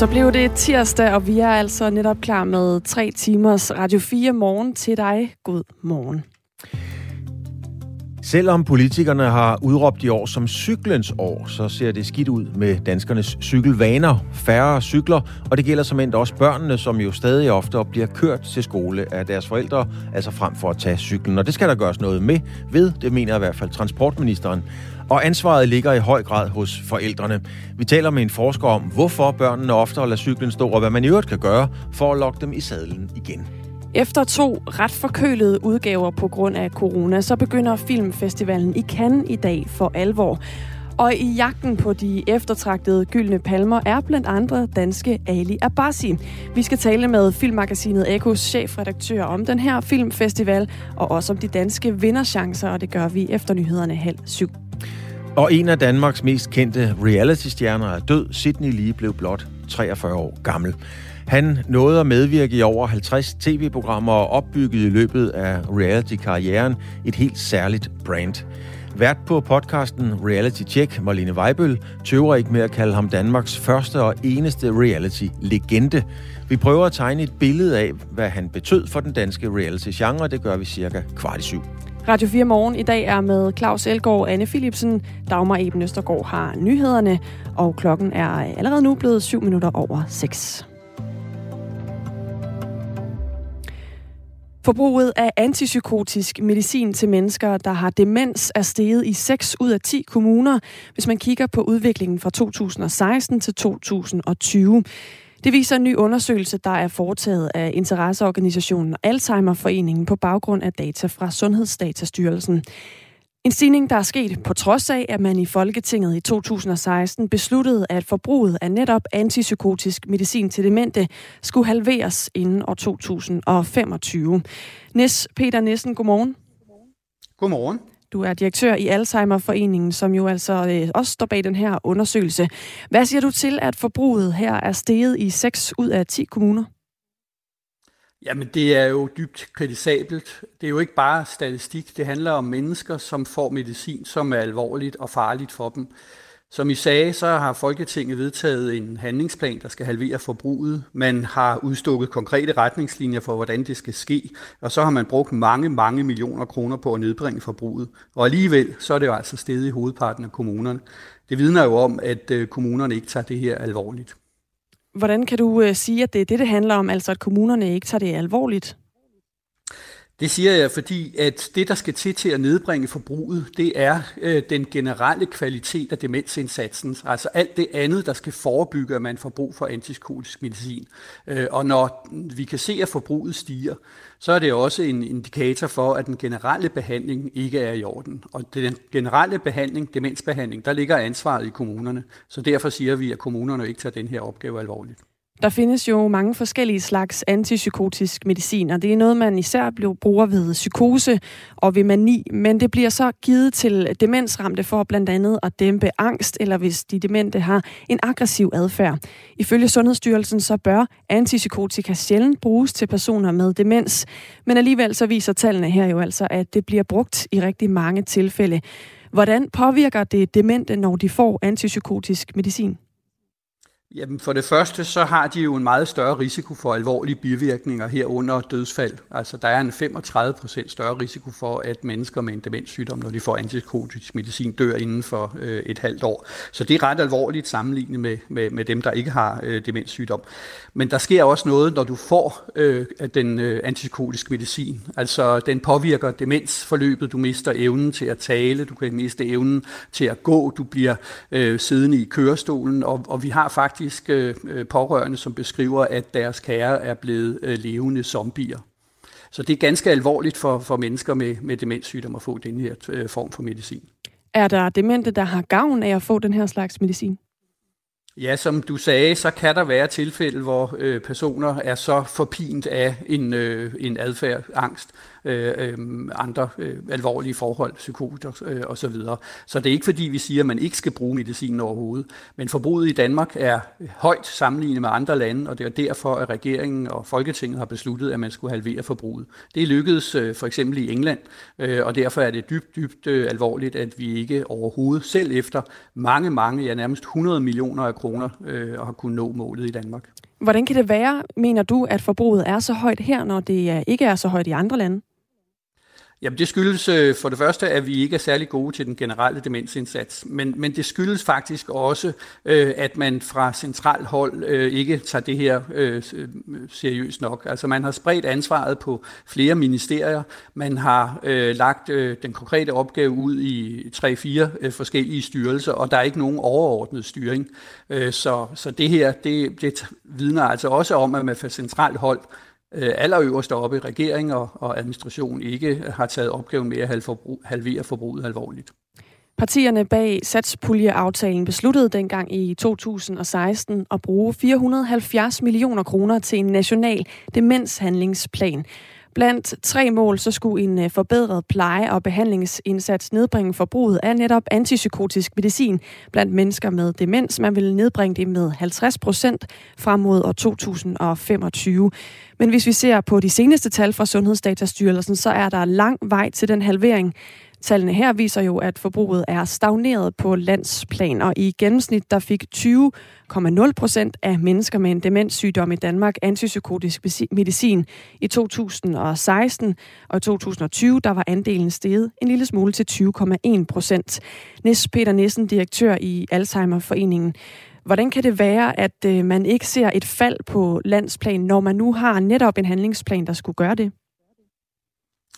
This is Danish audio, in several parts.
Så blev det tirsdag, og vi er altså netop klar med tre timers Radio 4 morgen til dig. God morgen. Selvom politikerne har udråbt i år som cyklens år, så ser det skidt ud med danskernes cykelvaner. Færre cykler, og det gælder som også børnene, som jo stadig ofte bliver kørt til skole af deres forældre, altså frem for at tage cyklen. Og det skal der gøres noget med ved, det mener i hvert fald transportministeren. Og ansvaret ligger i høj grad hos forældrene. Vi taler med en forsker om, hvorfor børnene ofte lader cyklen stå, og hvad man i øvrigt kan gøre for at lokke dem i sadlen igen. Efter to ret forkølede udgaver på grund af corona, så begynder filmfestivalen i Cannes i dag for alvor. Og i jagten på de eftertragtede gyldne palmer er blandt andre danske Ali Abassi. Vi skal tale med filmmagasinet Ekos chefredaktør om den her filmfestival, og også om de danske vinderchancer, og det gør vi efter nyhederne halv syv. Og en af Danmarks mest kendte reality-stjerner er død. Sydney Lee blev blot 43 år gammel. Han nåede at medvirke i over 50 tv-programmer og opbyggede i løbet af reality-karrieren et helt særligt brand. Vært på podcasten Reality Check, Marlene Weibøl, tøver ikke med at kalde ham Danmarks første og eneste reality-legende. Vi prøver at tegne et billede af, hvad han betød for den danske reality-genre. Det gør vi cirka kvart i syv. Radio 4 Morgen i dag er med Claus Elgaard, Anne Philipsen, Dagmar Eben Østergaard har nyhederne, og klokken er allerede nu blevet 7 minutter over 6. Forbruget af antipsykotisk medicin til mennesker, der har demens, er steget i 6 ud af 10 kommuner, hvis man kigger på udviklingen fra 2016 til 2020. Det viser en ny undersøgelse, der er foretaget af interesseorganisationen Alzheimerforeningen på baggrund af data fra Sundhedsdatastyrelsen. En stigning, der er sket på trods af, at man i Folketinget i 2016 besluttede, at forbruget af netop antipsykotisk medicin til demente skulle halveres inden år 2025. Nis Peter Nissen, godmorgen. Godmorgen. Du er direktør i Alzheimerforeningen, som jo altså øh, også står bag den her undersøgelse. Hvad siger du til, at forbruget her er steget i 6 ud af 10 kommuner? Jamen, det er jo dybt kritisabelt. Det er jo ikke bare statistik. Det handler om mennesker, som får medicin, som er alvorligt og farligt for dem. Som I sagde, så har Folketinget vedtaget en handlingsplan, der skal halvere forbruget. Man har udstukket konkrete retningslinjer for, hvordan det skal ske, og så har man brugt mange, mange millioner kroner på at nedbringe forbruget. Og alligevel, så er det jo altså stedet i hovedparten af kommunerne. Det vidner jo om, at øh, kommunerne ikke tager det her alvorligt. Hvordan kan du øh, sige, at det er det, det handler om, altså at kommunerne ikke tager det alvorligt? Det siger jeg, fordi at det, der skal til til at nedbringe forbruget, det er øh, den generelle kvalitet af demensindsatsen. Altså alt det andet, der skal forebygge, at man får brug for antipsykotisk medicin. Øh, og når vi kan se, at forbruget stiger, så er det også en indikator for, at den generelle behandling ikke er i orden. Og den generelle behandling, demensbehandling, der ligger ansvaret i kommunerne. Så derfor siger vi, at kommunerne ikke tager den her opgave alvorligt. Der findes jo mange forskellige slags antipsykotisk medicin, og det er noget, man især bruger ved psykose og ved mani, men det bliver så givet til demensramte for blandt andet at dæmpe angst, eller hvis de demente har en aggressiv adfærd. Ifølge Sundhedsstyrelsen så bør antipsykotika sjældent bruges til personer med demens, men alligevel så viser tallene her jo altså, at det bliver brugt i rigtig mange tilfælde. Hvordan påvirker det demente, når de får antipsykotisk medicin? Jamen for det første, så har de jo en meget større risiko for alvorlige bivirkninger herunder dødsfald. Altså der er en 35 procent større risiko for, at mennesker med en demenssygdom, når de får antipsykotisk medicin, dør inden for øh, et halvt år. Så det er ret alvorligt sammenlignet med, med, med dem, der ikke har øh, demenssygdom. Men der sker også noget, når du får øh, den øh, antipsykotiske medicin. Altså den påvirker demensforløbet. Du mister evnen til at tale, du kan miste evnen til at gå, du bliver øh, siddende i kørestolen, og, og vi har faktisk faktisk øh, pårørende, som beskriver, at deres kære er blevet øh, levende zombier. Så det er ganske alvorligt for, for mennesker med, med demenssygdom at få den her øh, form for medicin. Er der demente, der har gavn af at få den her slags medicin? Ja, som du sagde, så kan der være tilfælde, hvor øh, personer er så forpint af en, øh, en adfærd, angst, øh, øh, andre øh, alvorlige forhold, psykoter øh, osv. Så, så det er ikke fordi, vi siger, at man ikke skal bruge medicin overhovedet. Men forbruget i Danmark er højt sammenlignet med andre lande, og det er derfor, at regeringen og Folketinget har besluttet, at man skulle halvere forbruget. Det lykkedes øh, for eksempel i England, øh, og derfor er det dybt, dybt øh, alvorligt, at vi ikke overhovedet, selv efter mange, mange, ja nærmest 100 millioner af kroner øh, og har kunnet nå målet i Danmark. Hvordan kan det være, mener du, at forbruget er så højt her, når det øh, ikke er så højt i andre lande? Jamen det skyldes øh, for det første, at vi ikke er særlig gode til den generelle demensindsats, men, men det skyldes faktisk også, øh, at man fra centralt hold øh, ikke tager det her øh, øh, seriøst nok. Altså man har spredt ansvaret på flere ministerier, man har øh, lagt øh, den konkrete opgave ud i tre-fire øh, forskellige styrelser, og der er ikke nogen overordnet styring. Øh, så, så det her, det, det vidner altså også om, at man fra centralt hold Øh, allerøverst oppe i regering og, og administration ikke har taget opgaven med at halvere forbruget alvorligt. Partierne bag satspuljeaftalen besluttede dengang i 2016 at bruge 470 millioner kroner til en national demenshandlingsplan. Blandt tre mål så skulle en øh, forbedret pleje- og behandlingsindsats nedbringe forbruget af netop antipsykotisk medicin blandt mennesker med demens. Man vil nedbringe det med 50 procent frem mod år 2025. Men hvis vi ser på de seneste tal fra Sundhedsdatastyrelsen, så er der lang vej til den halvering. Tallene her viser jo, at forbruget er stagneret på landsplan, og i gennemsnit der fik 20,0 procent af mennesker med en demenssygdom i Danmark antipsykotisk medicin i 2016, og i 2020 der var andelen steget en lille smule til 20,1 procent. Nis Peter Nissen, direktør i Alzheimerforeningen. Hvordan kan det være, at øh, man ikke ser et fald på landsplan, når man nu har netop en handlingsplan, der skulle gøre det?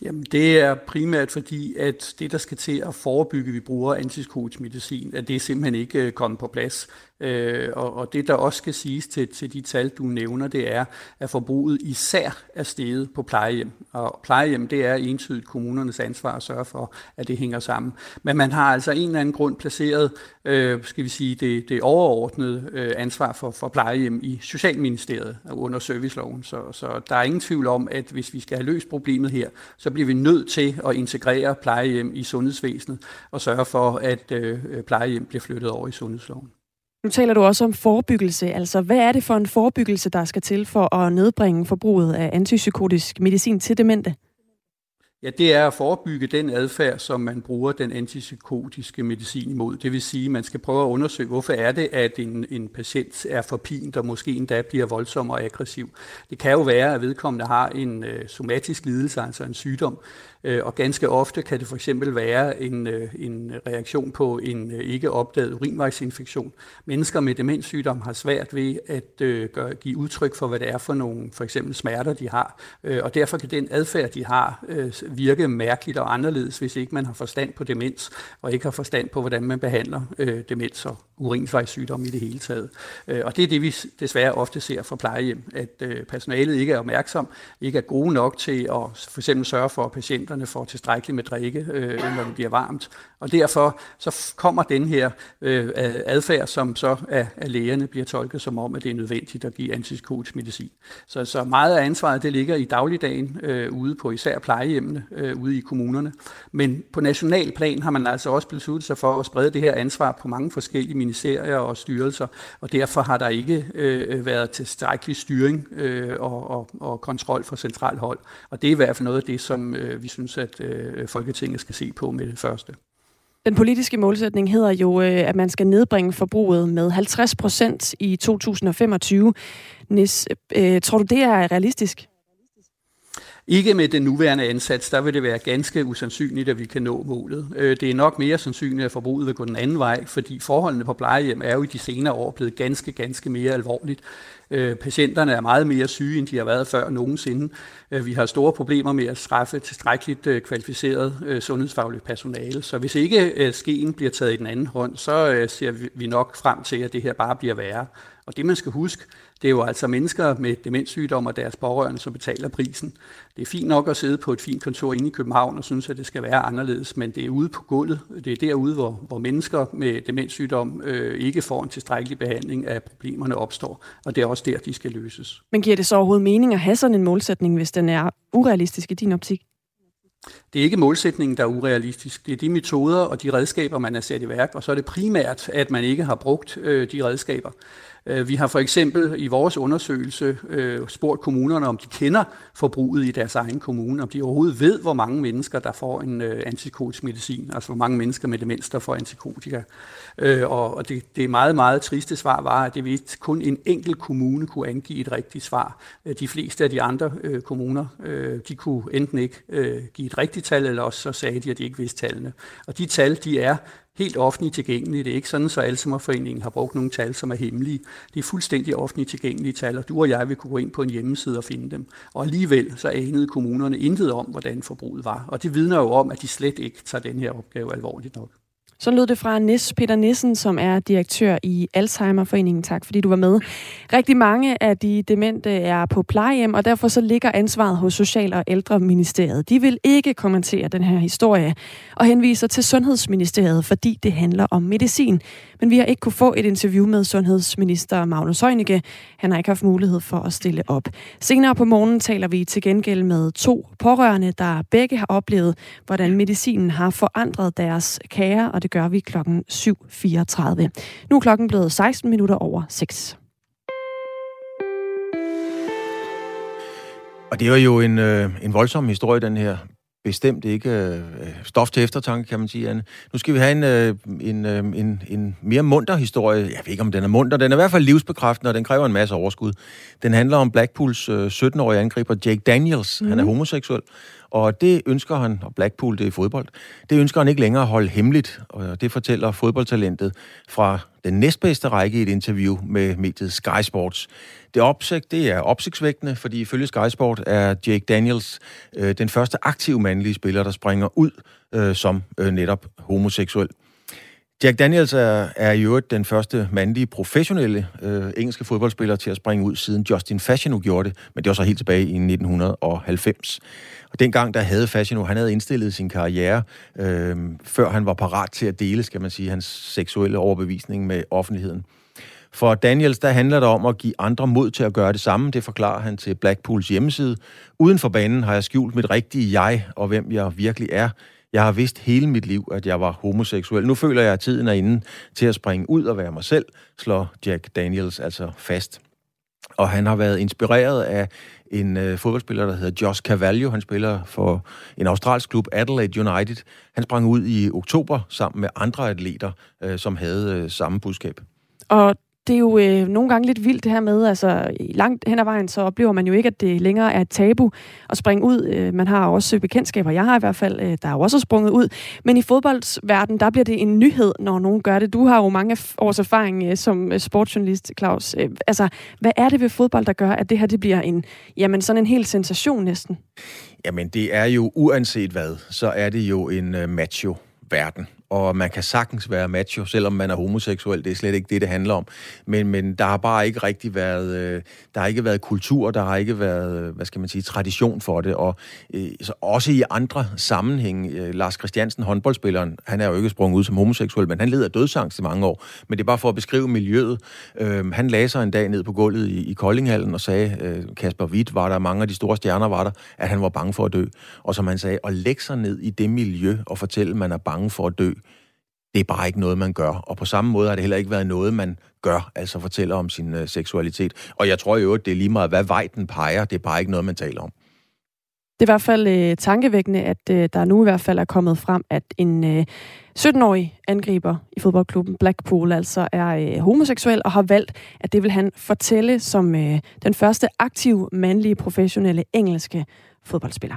Jamen, det er primært fordi, at det, der skal til at forebygge, at vi bruger antipsykotisk medicin, at det er simpelthen ikke øh, kommet på plads. Øh, og, og det, der også skal siges til, til de tal, du nævner, det er, at forbruget især er steget på plejehjem. Og plejehjem, det er entydigt kommunernes ansvar at sørge for, at det hænger sammen. Men man har altså en eller anden grund placeret, øh, skal vi sige, det, det overordnede øh, ansvar for, for plejehjem i Socialministeriet under serviceloven. Så, så der er ingen tvivl om, at hvis vi skal have løst problemet her, så bliver vi nødt til at integrere plejehjem i sundhedsvæsenet og sørge for, at øh, plejehjem bliver flyttet over i sundhedsloven. Nu taler du også om forebyggelse. Altså, hvad er det for en forebyggelse, der skal til for at nedbringe forbruget af antipsykotisk medicin til demente? Ja, det er at forebygge den adfærd, som man bruger den antipsykotiske medicin imod. Det vil sige, at man skal prøve at undersøge, hvorfor er det, at en, en patient er forpint der måske endda bliver voldsom og aggressiv. Det kan jo være, at vedkommende har en øh, somatisk lidelse, altså en sygdom, Øh, og ganske ofte kan det for eksempel være en, øh, en reaktion på en øh, ikke opdaget urinvejsinfektion. Mennesker med demenssygdom har svært ved at gøre, give udtryk for, hvad det er for nogle for eksempel smerter, de har. Og derfor kan den adfærd, de har, virke mærkeligt og anderledes, hvis ikke man har forstand på demens, og ikke har forstand på, hvordan man behandler demens og urinvejssygdom i det hele taget. Og det er det, vi desværre ofte ser fra plejehjem, at personalet ikke er opmærksom, ikke er gode nok til at for eksempel sørge for, at patienter patienterne får tilstrækkeligt med drikke, øh, når det bliver varmt. Og derfor så kommer den her øh, adfærd, som så af, af lægerne bliver tolket som om, at det er nødvendigt at give antipsykotisk medicin. Så, så meget af ansvaret det ligger i dagligdagen øh, ude på især plejehjemmene, øh, ude i kommunerne. Men på national plan har man altså også besluttet sig for at sprede det her ansvar på mange forskellige ministerier og styrelser, og derfor har der ikke øh, været tilstrækkelig styring øh, og, og, og kontrol fra centralt hold. Og det er i hvert fald noget af det, som øh, vi synes synes, at øh, Folketinget skal se på med det første. Den politiske målsætning hedder jo, øh, at man skal nedbringe forbruget med 50 procent i 2025. Nis, øh, tror du, det er realistisk? Ikke med den nuværende ansats, der vil det være ganske usandsynligt, at vi kan nå målet. Øh, det er nok mere sandsynligt, at forbruget vil gå den anden vej, fordi forholdene på plejehjem er jo i de senere år blevet ganske, ganske mere alvorligt. Øh, patienterne er meget mere syge, end de har været før nogensinde. Øh, vi har store problemer med at straffe tilstrækkeligt øh, kvalificeret øh, sundhedsfagligt personale. Så hvis ikke øh, skeen bliver taget i den anden hånd, så ser vi nok frem til, at det her bare bliver værre. Og det man skal huske, det er jo altså mennesker med demenssygdom og deres pårørende, som betaler prisen. Det er fint nok at sidde på et fint kontor inde i København og synes, at det skal være anderledes, men det er ude på gulvet. Det er derude, hvor, hvor mennesker med demenssygdom øh, ikke får en tilstrækkelig behandling af problemerne opstår. Og det er også der, de skal løses. Men giver det så overhovedet mening at have sådan en målsætning, hvis den er urealistisk i din optik? Det er ikke målsætningen, der er urealistisk. Det er de metoder og de redskaber, man har sat i værk, og så er det primært, at man ikke har brugt øh, de redskaber. Øh, vi har for eksempel i vores undersøgelse øh, spurgt kommunerne, om de kender forbruget i deres egen kommune, om de overhovedet ved, hvor mange mennesker, der får en øh, antipsykotisk medicin, altså hvor mange mennesker med demens, der får Øh, Og det, det meget, meget triste svar var, at det vidste kun en enkelt kommune kunne angive et rigtigt svar. Øh, de fleste af de andre øh, kommuner, øh, de kunne enten ikke give et rigtigt tal, eller også så sagde de, at de ikke vidste tallene. Og de tal, de er helt offentligt tilgængelige. Det er ikke sådan, så Alzheimerforeningen har brugt nogle tal, som er hemmelige. Det er fuldstændig offentligt tilgængelige tal, og du og jeg vil kunne gå ind på en hjemmeside og finde dem. Og alligevel så anede kommunerne intet om, hvordan forbruget var. Og det vidner jo om, at de slet ikke tager den her opgave alvorligt nok. Så lød det fra Nis Peter Nissen, som er direktør i Alzheimerforeningen. Tak fordi du var med. Rigtig mange af de demente er på plejehjem, og derfor så ligger ansvaret hos Social- og Ældreministeriet. De vil ikke kommentere den her historie og henviser til Sundhedsministeriet, fordi det handler om medicin. Men vi har ikke kunne få et interview med sundhedsminister Magnus Heunicke. Han har ikke haft mulighed for at stille op. Senere på morgenen taler vi til gengæld med to pårørende, der begge har oplevet, hvordan medicinen har forandret deres kære, og det gør vi klokken 7.34. Nu er klokken blevet 16 minutter over 6. Og det er jo en, øh, en voldsom historie, den her bestemt ikke øh, stof til eftertanke, kan man sige, Anne. Nu skal vi have en, øh, en, øh, en, en mere munter historie. Jeg ved ikke, om den er munter. Den er i hvert fald livsbekræftende, og den kræver en masse overskud. Den handler om Blackpools øh, 17-årige angriber Jake Daniels. Mm. Han er mhm. homoseksuel, og det ønsker han, og Blackpool, det er fodbold, det ønsker han ikke længere at holde hemmeligt, og det fortæller fodboldtalentet fra den næstbedste række i et interview med mediet Sky Sports. Det opsigt, det er opsigtsvækkende, fordi ifølge Sky Sport er Jake Daniels øh, den første aktive mandlige spiller, der springer ud øh, som øh, netop homoseksuel. Jack Daniels er, er i øvrigt den første mandlige professionelle øh, engelske fodboldspiller til at springe ud, siden Justin Fashanu gjorde det, men det var så helt tilbage i 1990. Og dengang, der havde Fashanu, han havde indstillet sin karriere, øh, før han var parat til at dele, skal man sige, hans seksuelle overbevisning med offentligheden. For Daniels, der handler det om at give andre mod til at gøre det samme. Det forklarer han til Blackpools hjemmeside. Uden for banen har jeg skjult mit rigtige jeg og hvem jeg virkelig er. Jeg har vidst hele mit liv, at jeg var homoseksuel. Nu føler jeg, at tiden er inde til at springe ud og være mig selv, slår Jack Daniels altså fast. Og han har været inspireret af en øh, fodboldspiller, der hedder Josh Cavallo. Han spiller for en australsk klub, Adelaide United. Han sprang ud i oktober sammen med andre atleter, øh, som havde øh, samme budskab. Og det er jo øh, nogle gange lidt vildt det her med, altså langt hen ad vejen, så oplever man jo ikke, at det længere er et tabu at springe ud. Øh, man har også bekendtskaber, jeg har i hvert fald, øh, der er også sprunget ud. Men i fodboldsverdenen, der bliver det en nyhed, når nogen gør det. Du har jo mange års erfaring øh, som øh, sportsjournalist, Claus. Øh, altså, hvad er det ved fodbold, der gør, at det her det bliver en, jamen, sådan en hel sensation næsten? Jamen, det er jo uanset hvad, så er det jo en øh, macho verden og man kan sagtens være macho, selvom man er homoseksuel. Det er slet ikke det, det handler om. Men, men der har bare ikke rigtig været, øh, der har ikke været kultur, der har ikke været, øh, hvad skal man sige, tradition for det. Og øh, så også i andre sammenhæng, øh, Lars Christiansen, håndboldspilleren, han er jo ikke sprunget ud som homoseksuel, men han led af dødsangst i mange år. Men det er bare for at beskrive miljøet. Øh, han lagde sig en dag ned på gulvet i, i Koldinghallen og sagde, øh, Kasper Witt var der, mange af de store stjerner var der, at han var bange for at dø. Og som han sagde, at lægge sig ned i det miljø og fortælle, at man er bange for at dø, det er bare ikke noget, man gør. Og på samme måde har det heller ikke været noget, man gør, altså fortæller om sin øh, seksualitet. Og jeg tror jo, at det er lige meget, hvad vej den peger. Det er bare ikke noget, man taler om. Det er i hvert fald øh, tankevækkende, at øh, der nu i hvert fald er kommet frem, at en øh, 17-årig angriber i fodboldklubben Blackpool altså er øh, homoseksuel og har valgt, at det vil han fortælle som øh, den første aktive mandlige professionelle engelske fodboldspiller.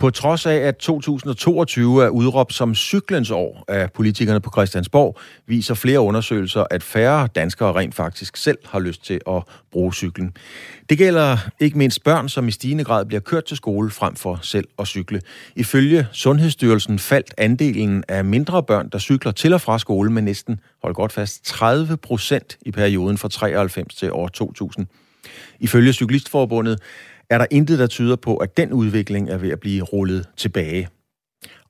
På trods af, at 2022 er udråbt som cyklens år af politikerne på Christiansborg, viser flere undersøgelser, at færre danskere rent faktisk selv har lyst til at bruge cyklen. Det gælder ikke mindst børn, som i stigende grad bliver kørt til skole frem for selv at cykle. Ifølge Sundhedsstyrelsen faldt andelen af mindre børn, der cykler til og fra skole med næsten, hold godt fast, 30 procent i perioden fra 93 til år 2000. Ifølge Cyklistforbundet er der intet, der tyder på, at den udvikling er ved at blive rullet tilbage.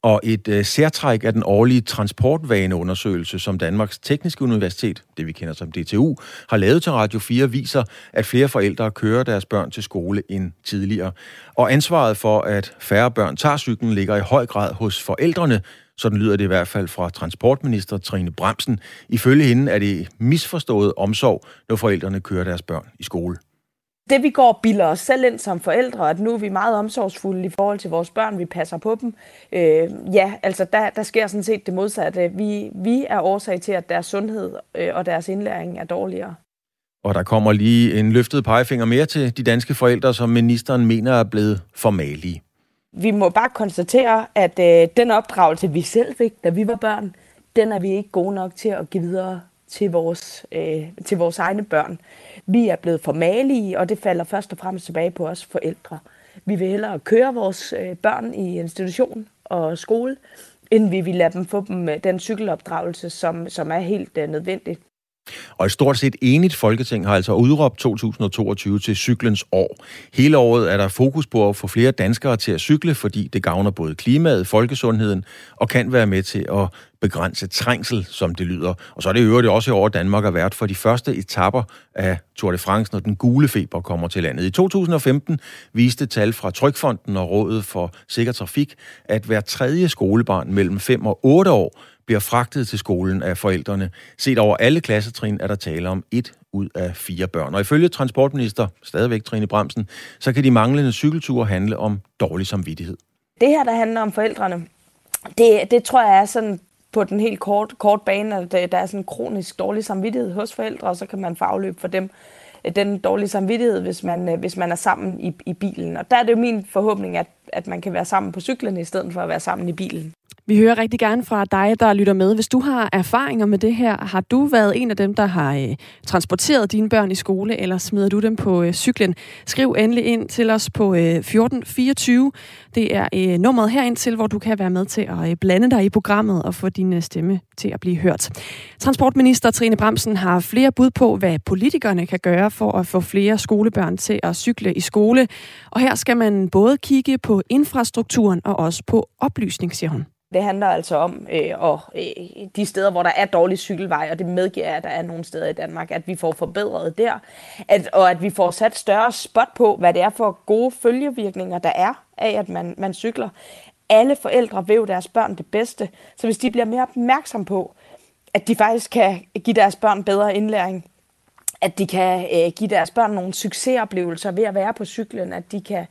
Og et øh, særtræk af den årlige transportvaneundersøgelse, som Danmarks Tekniske Universitet, det vi kender som DTU, har lavet til Radio 4, viser, at flere forældre kører deres børn til skole end tidligere. Og ansvaret for, at færre børn tager cyklen, ligger i høj grad hos forældrene, sådan lyder det i hvert fald fra transportminister Trine Bremsen. Ifølge hende er det misforstået omsorg, når forældrene kører deres børn i skole det vi går og bilder os selv ind som forældre, at nu er vi meget omsorgsfulde i forhold til vores børn, vi passer på dem. Øh, ja, altså der, der sker sådan set det modsatte. Vi, vi er årsag til, at deres sundhed øh, og deres indlæring er dårligere. Og der kommer lige en løftet pegefinger mere til de danske forældre, som ministeren mener er blevet formalige. Vi må bare konstatere, at øh, den opdragelse, vi selv fik, da vi var børn, den er vi ikke gode nok til at give videre til vores, øh, til vores egne børn. Vi er blevet formalige, og det falder først og fremmest tilbage på os forældre. Vi vil hellere køre vores øh, børn i institution og skole, end vi vil lade dem få dem øh, den cykelopdragelse, som, som er helt øh, nødvendig. Og et stort set enigt folketing har altså udråbt 2022 til cyklens år. Hele året er der fokus på at få flere danskere til at cykle, fordi det gavner både klimaet, folkesundheden og kan være med til at begrænse trængsel, som det lyder. Og så er det øvrigt også i år, Danmark er vært for de første etapper af Tour de France, når den gule feber kommer til landet. I 2015 viste tal fra Trykfonden og Rådet for Sikker Trafik, at hver tredje skolebarn mellem 5 og 8 år bliver fragtet til skolen af forældrene. Set over alle klassetrin er der tale om et ud af fire børn. Og ifølge transportminister, stadigvæk Trine Bremsen, så kan de manglende cykelture handle om dårlig samvittighed. Det her, der handler om forældrene, det, det tror jeg er sådan på den helt kort, kort bane, at der er sådan en kronisk dårlig samvittighed hos forældre, og så kan man få afløb for dem den dårlige samvittighed, hvis man, øh, hvis man er sammen i, i bilen. Og der er det jo min forhåbning, at, at man kan være sammen på cyklen, i stedet for at være sammen i bilen. Vi hører rigtig gerne fra dig, der lytter med. Hvis du har erfaringer med det her, har du været en af dem, der har øh, transporteret dine børn i skole, eller smider du dem på øh, cyklen? Skriv endelig ind til os på øh, 1424. Det er øh, nummeret herind til, hvor du kan være med til at øh, blande dig i programmet og få din øh, stemme til at blive hørt. Transportminister Trine Bremsen har flere bud på, hvad politikerne kan gøre for at få flere skolebørn til at cykle i skole. Og her skal man både kigge på infrastrukturen og også på oplysning, siger hun. Det handler altså om øh, og, øh, de steder, hvor der er dårlig cykelvej, og det medgiver, at der er nogle steder i Danmark, at vi får forbedret der, at, og at vi får sat større spot på, hvad det er for gode følgevirkninger, der er af, at man, man cykler. Alle forældre vil jo deres børn det bedste, så hvis de bliver mere opmærksom på, at de faktisk kan give deres børn bedre indlæring, at de kan øh, give deres børn nogle succesoplevelser ved at være på cyklen, at de kan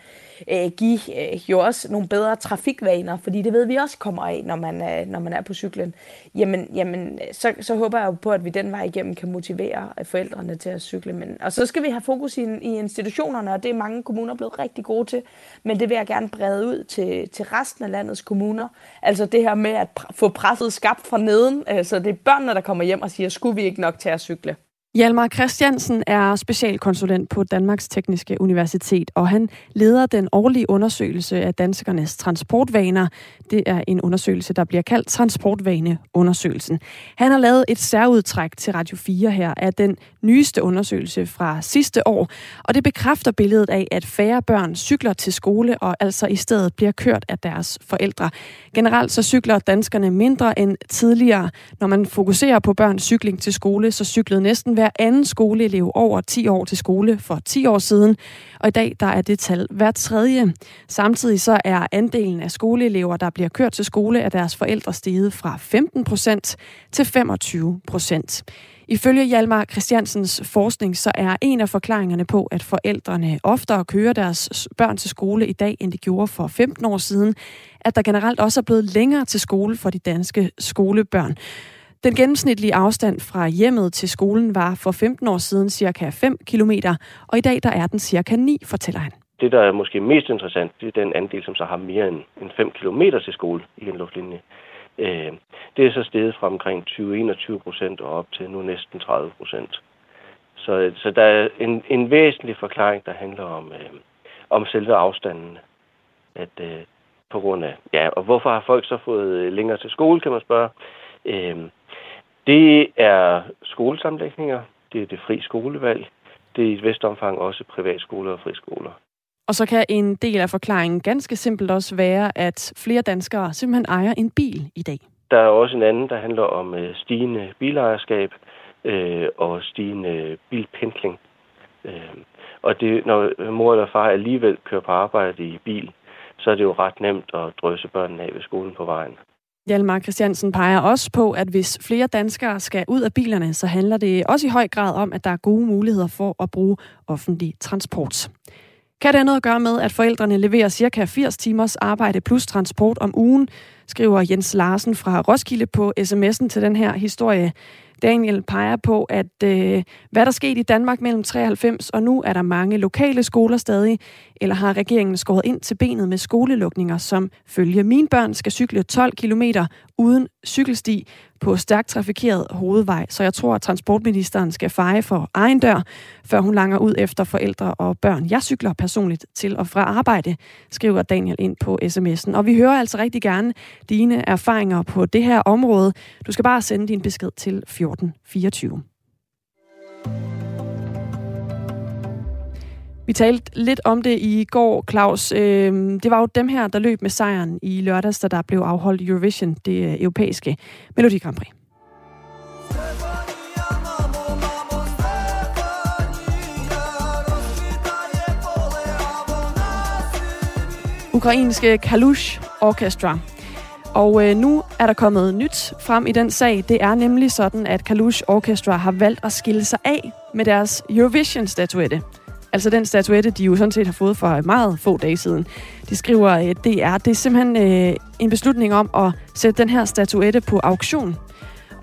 øh, give øh, jo også nogle bedre trafikvaner, fordi det ved vi også kommer af, når man, øh, når man er på cyklen. Jamen, jamen så, så håber jeg jo på, at vi den vej igennem kan motivere øh, forældrene til at cykle. Men, og så skal vi have fokus i, i institutionerne, og det er mange kommuner blevet rigtig gode til, men det vil jeg gerne brede ud til, til resten af landets kommuner. Altså det her med at få presset skabt fra neden, øh, så det er børnene, der kommer hjem og siger, skulle vi ikke nok til at cykle? Hjalmar Christiansen er specialkonsulent på Danmarks Tekniske Universitet, og han leder den årlige undersøgelse af danskernes transportvaner. Det er en undersøgelse, der bliver kaldt Transportvaneundersøgelsen. Han har lavet et særudtræk til Radio 4 her af den nyeste undersøgelse fra sidste år, og det bekræfter billedet af, at færre børn cykler til skole og altså i stedet bliver kørt af deres forældre. Generelt så cykler danskerne mindre end tidligere. Når man fokuserer på børns cykling til skole, så cyklede næsten hver anden skoleelev over 10 år til skole for 10 år siden, og i dag der er det tal hver tredje. Samtidig så er andelen af skoleelever, der bliver kørt til skole af deres forældre steget fra 15 procent til 25 procent. Ifølge Hjalmar Christiansens forskning, så er en af forklaringerne på, at forældrene oftere kører deres børn til skole i dag, end de gjorde for 15 år siden, at der generelt også er blevet længere til skole for de danske skolebørn. Den gennemsnitlige afstand fra hjemmet til skolen var for 15 år siden cirka 5 km, og i dag der er den cirka 9, fortæller han. Det, der er måske mest interessant, det er den andel, som så har mere end 5 km til skole i en luftlinje. Øh, det er så steget fra omkring 20-21 procent og op til nu næsten 30 procent. Så, så der er en, en væsentlig forklaring, der handler om, øh, om selve afstanden. At øh, på grund af, ja, og hvorfor har folk så fået øh, længere til skole, kan man spørge. Øh, det er skolesamlægninger, det er det fri skolevalg, det er i et vist omfang også privatskoler og friskoler. Og så kan en del af forklaringen ganske simpelt også være, at flere danskere simpelthen ejer en bil i dag. Der er også en anden, der handler om øh, stigende bilejerskab øh, og stigende bilpendling. Øh, og det, når mor eller far alligevel kører på arbejde i bil, så er det jo ret nemt at drøse børnene af ved skolen på vejen. Hjalmar Christiansen peger også på, at hvis flere danskere skal ud af bilerne, så handler det også i høj grad om, at der er gode muligheder for at bruge offentlig transport. Kan det have noget at gøre med, at forældrene leverer ca. 80 timers arbejde plus transport om ugen, skriver Jens Larsen fra Roskilde på sms'en til den her historie. Daniel peger på, at øh, hvad der skete i Danmark mellem 93 og nu, er der mange lokale skoler stadig, eller har regeringen skåret ind til benet med skolelukninger, som følge mine børn skal cykle 12 km uden cykelsti på stærkt trafikeret hovedvej. Så jeg tror, at transportministeren skal feje for egen dør, før hun langer ud efter forældre og børn. Jeg cykler personligt til og fra arbejde, skriver Daniel ind på sms'en. Og vi hører altså rigtig gerne dine erfaringer på det her område. Du skal bare sende din besked til 1424. Vi talte lidt om det i går, Claus. Øhm, det var jo dem her, der løb med sejren i lørdags, da der blev afholdt Eurovision, det øh, europæiske Melodi Grand Prix. Ukrainske Kalush Orchestra. Og øh, nu er der kommet nyt frem i den sag. Det er nemlig sådan, at Kalush Orchestra har valgt at skille sig af med deres Eurovision-statuette. Altså den statuette, de jo sådan set har fået for meget få dage siden. De skriver, at det er, det er simpelthen øh, en beslutning om at sætte den her statuette på auktion.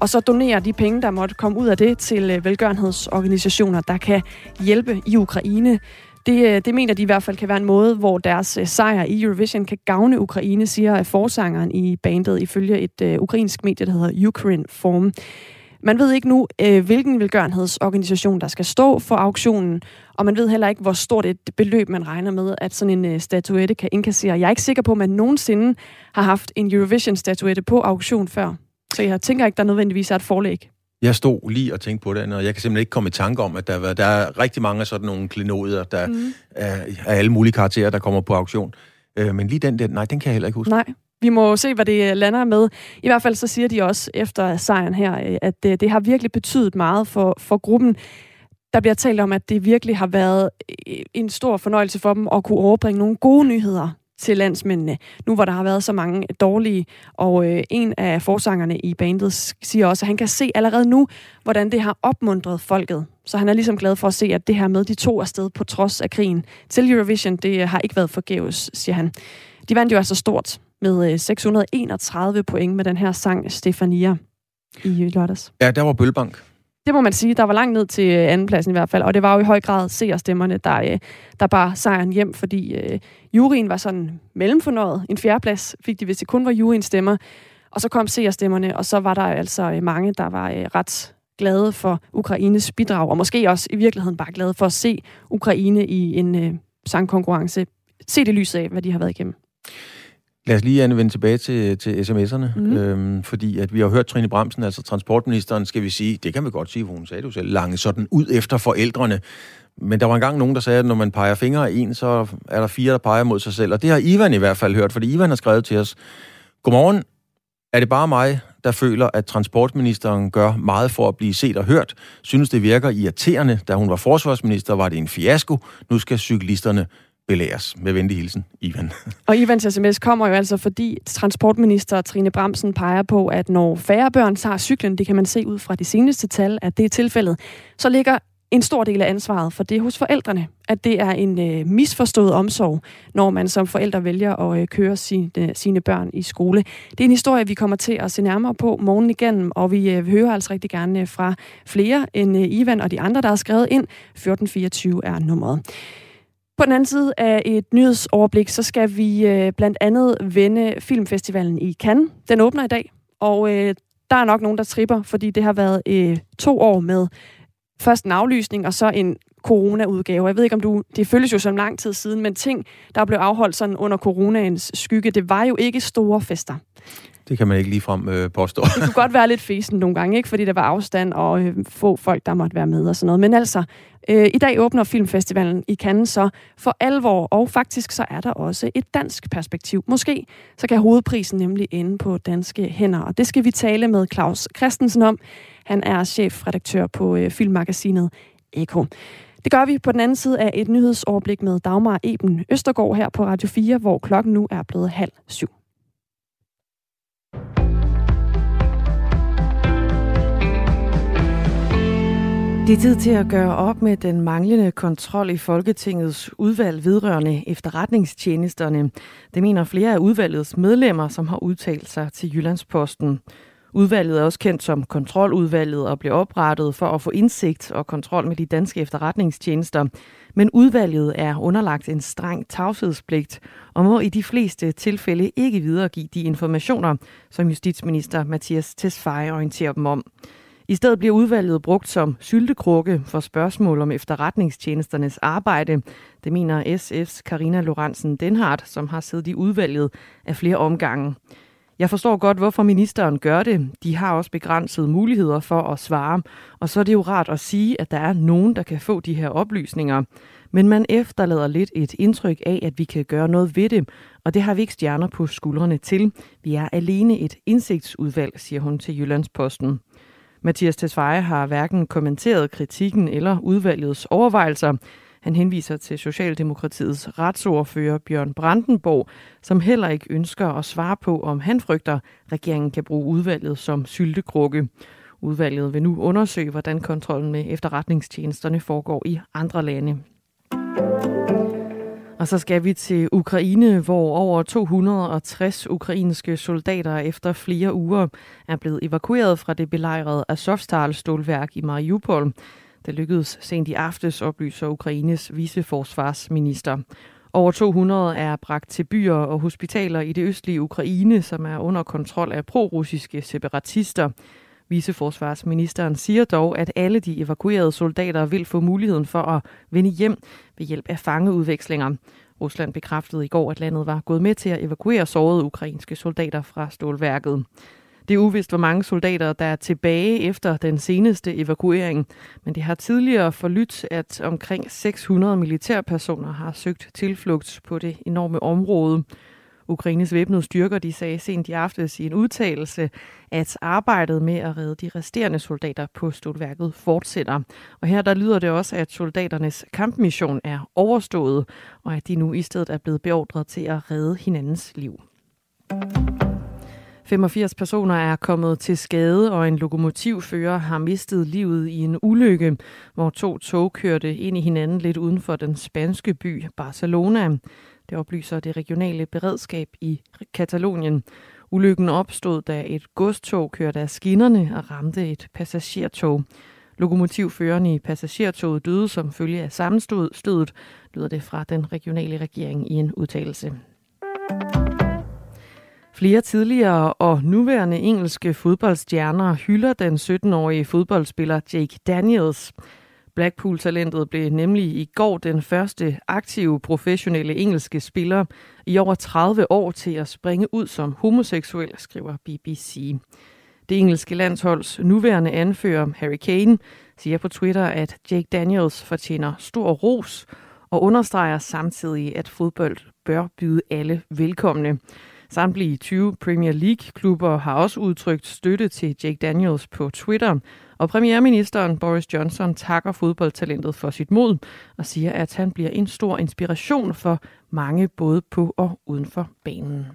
Og så donere de penge, der måtte komme ud af det, til øh, velgørenhedsorganisationer, der kan hjælpe i Ukraine. Det, øh, det mener de i hvert fald kan være en måde, hvor deres øh, sejr i Eurovision kan gavne Ukraine, siger øh, forsangeren i bandet ifølge et uh, ukrainsk medie, der hedder Ukraine Form. Man ved ikke nu, hvilken velgørenhedsorganisation, der skal stå for auktionen, og man ved heller ikke, hvor stort et beløb, man regner med, at sådan en statuette kan indkassere. Jeg er ikke sikker på, at man nogensinde har haft en Eurovision-statuette på auktion før. Så jeg tænker ikke, der nødvendigvis er et forlæg. Jeg stod lige og tænkte på det, og jeg kan simpelthen ikke komme i tanke om, at der er, der er rigtig mange af sådan nogle klenodier, der mm. er, er alle mulige karakterer, der kommer på auktion. Øh, men lige den der, nej, den kan jeg heller ikke huske. Nej, vi må se, hvad det lander med. I hvert fald så siger de også efter sejren her, at det, det har virkelig betydet meget for, for gruppen. Der bliver talt om, at det virkelig har været en stor fornøjelse for dem at kunne overbringe nogle gode nyheder til landsmændene, nu hvor der har været så mange dårlige. Og øh, en af forsangerne i bandet siger også, at han kan se allerede nu, hvordan det har opmuntret folket. Så han er ligesom glad for at se, at det her med de to afsted på trods af krigen til Eurovision, det øh, har ikke været forgæves, siger han. De vandt jo altså stort med øh, 631 point med den her sang Stefania i øh, lørdags. Ja, der var Bølbank. Det må man sige. Der var langt ned til øh, andenpladsen i hvert fald, og det var jo i høj grad seerstemmerne, der, øh, der bare sejren hjem, fordi øh, juryen var sådan mellemfornøjet. En fjerdeplads fik de, hvis det kun var juryens stemmer. Og så kom seerstemmerne, og så var der altså øh, mange, der var øh, ret glade for Ukraines bidrag, og måske også i virkeligheden bare glade for at se Ukraine i en øh, sangkonkurrence. Se det lyset af, hvad de har været igennem. Lad os lige Anne, vende tilbage til, til sms'erne, mm. øhm, fordi at vi har hørt Trine Bremsen, altså transportministeren, skal vi sige, det kan vi godt sige, hvor hun sagde det jo selv, lange sådan ud efter forældrene. Men der var engang nogen, der sagde, at når man peger fingre af en, så er der fire, der peger mod sig selv. Og det har Ivan i hvert fald hørt, fordi Ivan har skrevet til os, Godmorgen, er det bare mig, der føler, at transportministeren gør meget for at blive set og hørt? Synes det virker irriterende. Da hun var forsvarsminister, var det en fiasko. Nu skal cyklisterne belæres. Med venlig hilsen, Ivan. Og Ivans sms kommer jo altså, fordi transportminister Trine Bramsen peger på, at når færre børn tager cyklen, det kan man se ud fra de seneste tal, at det er tilfældet, så ligger en stor del af ansvaret for det hos forældrene. At det er en øh, misforstået omsorg, når man som forældre vælger at øh, køre sine, øh, sine børn i skole. Det er en historie, vi kommer til at se nærmere på morgen igennem, og vi øh, hører altså rigtig gerne fra flere end øh, Ivan og de andre, der har skrevet ind. 1424 er nummeret. På den anden side af et nyhedsoverblik, så skal vi øh, blandt andet vende filmfestivalen i Cannes. Den åbner i dag, og øh, der er nok nogen, der tripper, fordi det har været øh, to år med først en aflysning, og så en corona-udgave. Jeg ved ikke, om du... Det føles jo som lang tid siden, men ting, der blev afholdt sådan under coronaens skygge, det var jo ikke store fester. Det kan man ikke ligefrem øh, påstå. Det kunne godt være lidt fesen nogle gange, ikke? fordi der var afstand og øh, få folk, der måtte være med og sådan noget. Men altså, øh, i dag åbner Filmfestivalen i Cannes så for alvor, og faktisk så er der også et dansk perspektiv. Måske så kan hovedprisen nemlig ende på danske hænder, og det skal vi tale med Claus Christensen om. Han er chefredaktør på øh, filmmagasinet Eko. Det gør vi på den anden side af et nyhedsoverblik med Dagmar Eben Østergaard her på Radio 4, hvor klokken nu er blevet halv syv. Det er tid til at gøre op med den manglende kontrol i Folketingets udvalg vedrørende efterretningstjenesterne. Det mener flere af udvalgets medlemmer, som har udtalt sig til Jyllandsposten. Udvalget er også kendt som kontroludvalget og blev oprettet for at få indsigt og kontrol med de danske efterretningstjenester. Men udvalget er underlagt en streng tavshedspligt og må i de fleste tilfælde ikke videregive de informationer, som justitsminister Mathias Tesfaye orienterer dem om. I stedet bliver udvalget brugt som syltekrukke for spørgsmål om efterretningstjenesternes arbejde. Det mener SF's Karina Lorentzen Denhardt, som har siddet i udvalget af flere omgange. Jeg forstår godt, hvorfor ministeren gør det. De har også begrænsede muligheder for at svare. Og så er det jo rart at sige, at der er nogen, der kan få de her oplysninger. Men man efterlader lidt et indtryk af, at vi kan gøre noget ved det, og det har vi ikke stjerner på skuldrene til. Vi er alene et indsigtsudvalg, siger hun til Jyllandsposten. Mathias Tesfaye har hverken kommenteret kritikken eller udvalgets overvejelser. Han henviser til Socialdemokratiets retsordfører Bjørn Brandenborg, som heller ikke ønsker at svare på, om han frygter, at regeringen kan bruge udvalget som syltekrukke. Udvalget vil nu undersøge, hvordan kontrollen med efterretningstjenesterne foregår i andre lande. Og så skal vi til Ukraine, hvor over 260 ukrainske soldater efter flere uger er blevet evakueret fra det belejrede Azovstal-stålværk i Mariupol. Det lykkedes sent i aftes, oplyser Ukraines viceforsvarsminister. Over 200 er bragt til byer og hospitaler i det østlige Ukraine, som er under kontrol af pro-russiske separatister. Viceforsvarsministeren siger dog, at alle de evakuerede soldater vil få muligheden for at vende hjem ved hjælp af fangeudvekslinger. Rusland bekræftede i går, at landet var gået med til at evakuere sårede ukrainske soldater fra stålværket. Det er uvist, hvor mange soldater, der er tilbage efter den seneste evakuering, men det har tidligere forlydt, at omkring 600 militærpersoner har søgt tilflugt på det enorme område. Ukraines væbnede styrker de sagde sent i aftes i en udtalelse, at arbejdet med at redde de resterende soldater på stålværket fortsætter. Og her der lyder det også, at soldaternes kampmission er overstået, og at de nu i stedet er blevet beordret til at redde hinandens liv. 85 personer er kommet til skade, og en lokomotivfører har mistet livet i en ulykke, hvor to tog kørte ind i hinanden lidt uden for den spanske by Barcelona. Det oplyser det regionale beredskab i Katalonien. Ulykken opstod, da et godstog kørte af skinnerne og ramte et passagertog. Lokomotivføreren i passagertoget døde som følge af sammenstødet, lyder det fra den regionale regering i en udtalelse. Flere tidligere og nuværende engelske fodboldstjerner hylder den 17-årige fodboldspiller Jake Daniels. Blackpool-talentet blev nemlig i går den første aktive professionelle engelske spiller i over 30 år til at springe ud som homoseksuel, skriver BBC. Det engelske landsholds nuværende anfører Harry Kane siger på Twitter, at Jake Daniels fortjener stor ros og understreger samtidig, at fodbold bør byde alle velkomne. Samtlige 20 Premier League-klubber har også udtrykt støtte til Jake Daniels på Twitter, og premierministeren Boris Johnson takker fodboldtalentet for sit mod og siger, at han bliver en stor inspiration for mange både på og uden for banen.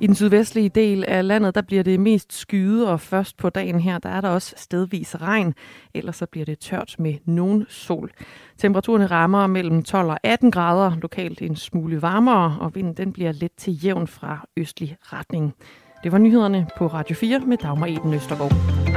I den sydvestlige del af landet, der bliver det mest skyde, og først på dagen her, der er der også stedvis regn. Ellers så bliver det tørt med nogen sol. Temperaturerne rammer mellem 12 og 18 grader, lokalt en smule varmere, og vinden den bliver let til jævn fra østlig retning. Det var nyhederne på Radio 4 med Dagmar Eden Østergaard.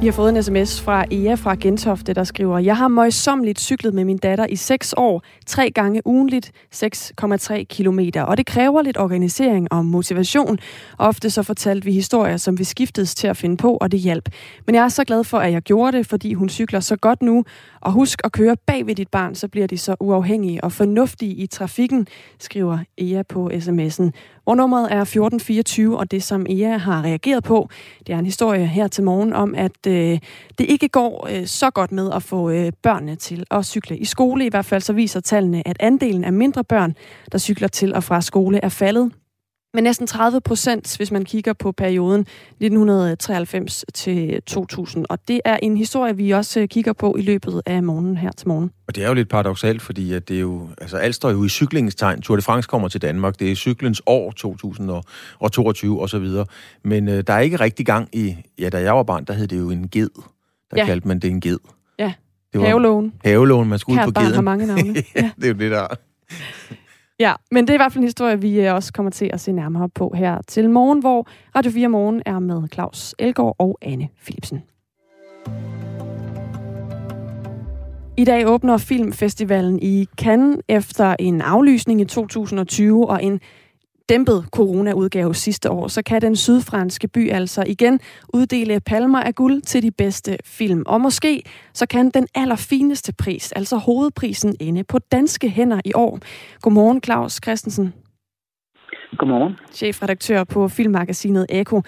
Vi har fået en sms fra Ea fra Gentofte, der skriver, Jeg har møjsommeligt cyklet med min datter i 6 år, tre gange ugenligt, 6,3 kilometer. Og det kræver lidt organisering og motivation. Ofte så fortalte vi historier, som vi skiftedes til at finde på, og det hjalp. Men jeg er så glad for, at jeg gjorde det, fordi hun cykler så godt nu, og husk at køre bag ved dit barn, så bliver de så uafhængige og fornuftige i trafikken, skriver Ea på sms'en. Hvor nummeret er 1424, og det som Ea har reageret på, det er en historie her til morgen om, at øh, det ikke går øh, så godt med at få øh, børnene til at cykle i skole. I hvert fald så viser tallene, at andelen af mindre børn, der cykler til og fra skole, er faldet med næsten 30 procent, hvis man kigger på perioden 1993 til 2000. Og det er en historie, vi også kigger på i løbet af morgenen her til morgen. Og det er jo lidt paradoxalt, fordi at det er jo, altså alt står jo i cyklingens tegn. Tour de France kommer til Danmark. Det er cyklens år 2022 og så videre. Men øh, der er ikke rigtig gang i, ja, da jeg var barn, der hed det jo en ged. Der ja. kaldte man det en ged. Ja, det var havelån. Havelån, man skulle ud på geden. har mange navne. Ja. det er jo det, der Ja, men det er i hvert fald en historie, vi øh, også kommer til at se nærmere på her til morgen, hvor Radio 4 Morgen er med Claus Elgård og Anne Philipsen. I dag åbner Filmfestivalen i Cannes efter en aflysning i 2020 og en dæmpet corona-udgave sidste år, så kan den sydfranske by altså igen uddele palmer af guld til de bedste film. Og måske så kan den allerfineste pris, altså hovedprisen, ende på danske hænder i år. Godmorgen, Claus Christensen. Godmorgen. Chefredaktør på filmmagasinet Eko.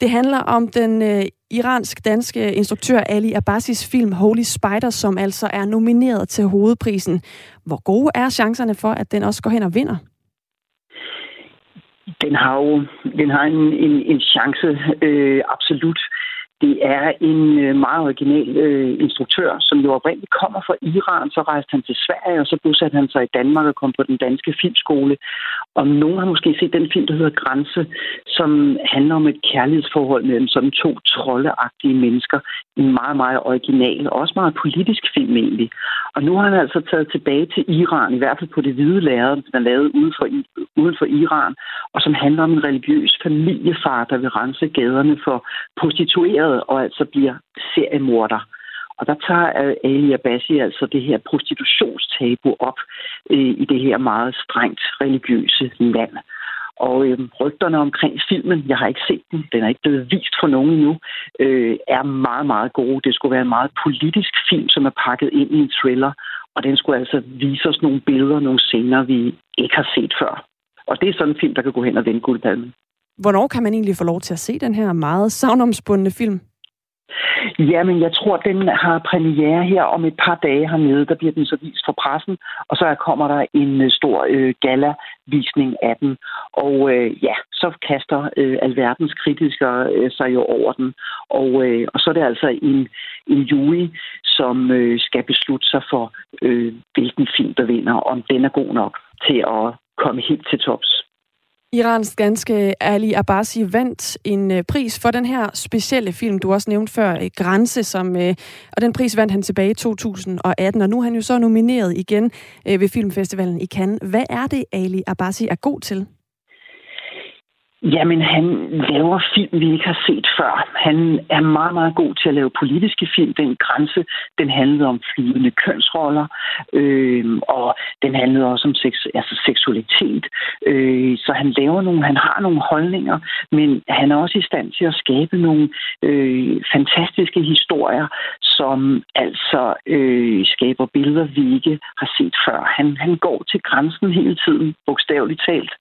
Det handler om den øh, iransk-danske instruktør Ali Abbasis film Holy Spider, som altså er nomineret til hovedprisen. Hvor gode er chancerne for, at den også går hen og vinder? Den har jo den har en, en, en chance, øh, absolut. Det er en øh, meget original øh, instruktør, som jo oprindeligt kommer fra Iran. Så rejste han til Sverige, og så bosatte han sig i Danmark og kom på den danske filmskole. Og nogen har måske set den film, der hedder Grænse, som handler om et kærlighedsforhold mellem sådan to troldeagtige mennesker. En meget, meget original og også meget politisk film egentlig. Og nu har han altså taget tilbage til Iran, i hvert fald på det hvide lærred, den er lavet uden for, uden for Iran, og som handler om en religiøs familiefar, der vil rense gaderne for prostituerede og altså bliver seriemorder. Og der tager øh, Ali Abbasi altså det her prostitutionstabu op øh, i det her meget strengt religiøse land. Og øh, rygterne omkring filmen, jeg har ikke set den, den er ikke blevet vist for nogen endnu, øh, er meget, meget gode. Det skulle være en meget politisk film, som er pakket ind i en thriller, og den skulle altså vise os nogle billeder, nogle scener, vi ikke har set før. Og det er sådan en film, der kan gå hen og vende guldpalmen. Hvornår kan man egentlig få lov til at se den her meget savnomspundne film? Jamen, jeg tror, den har premiere her om et par dage hernede. Der bliver den så vist for pressen, og så kommer der en øh, stor øh, gala-visning af den. Og øh, ja, så kaster øh, alverdens kritikere øh, sig jo over den. Og, øh, og så er det altså en, en jury, som øh, skal beslutte sig for, øh, hvilken film der vinder, om den er god nok til at komme helt til tops. Irans ganske Ali Abbasi vandt en øh, pris for den her specielle film, du også nævnte før, øh, Grænse, som, øh, og den pris vandt han tilbage i 2018, og nu er han jo så nomineret igen ved Filmfestivalen i Cannes. Hvad er det, Ali Abbasi er god til? Jamen, han laver film, vi ikke har set før. Han er meget, meget god til at lave politiske film. Den grænse, den handlede om flydende kønsroller, øh, og den handlede også om seks, altså seksualitet. Øh, så han laver nogle, han har nogle holdninger, men han er også i stand til at skabe nogle øh, fantastiske historier, som altså øh, skaber billeder, vi ikke har set før. Han, han går til grænsen hele tiden, bogstaveligt talt,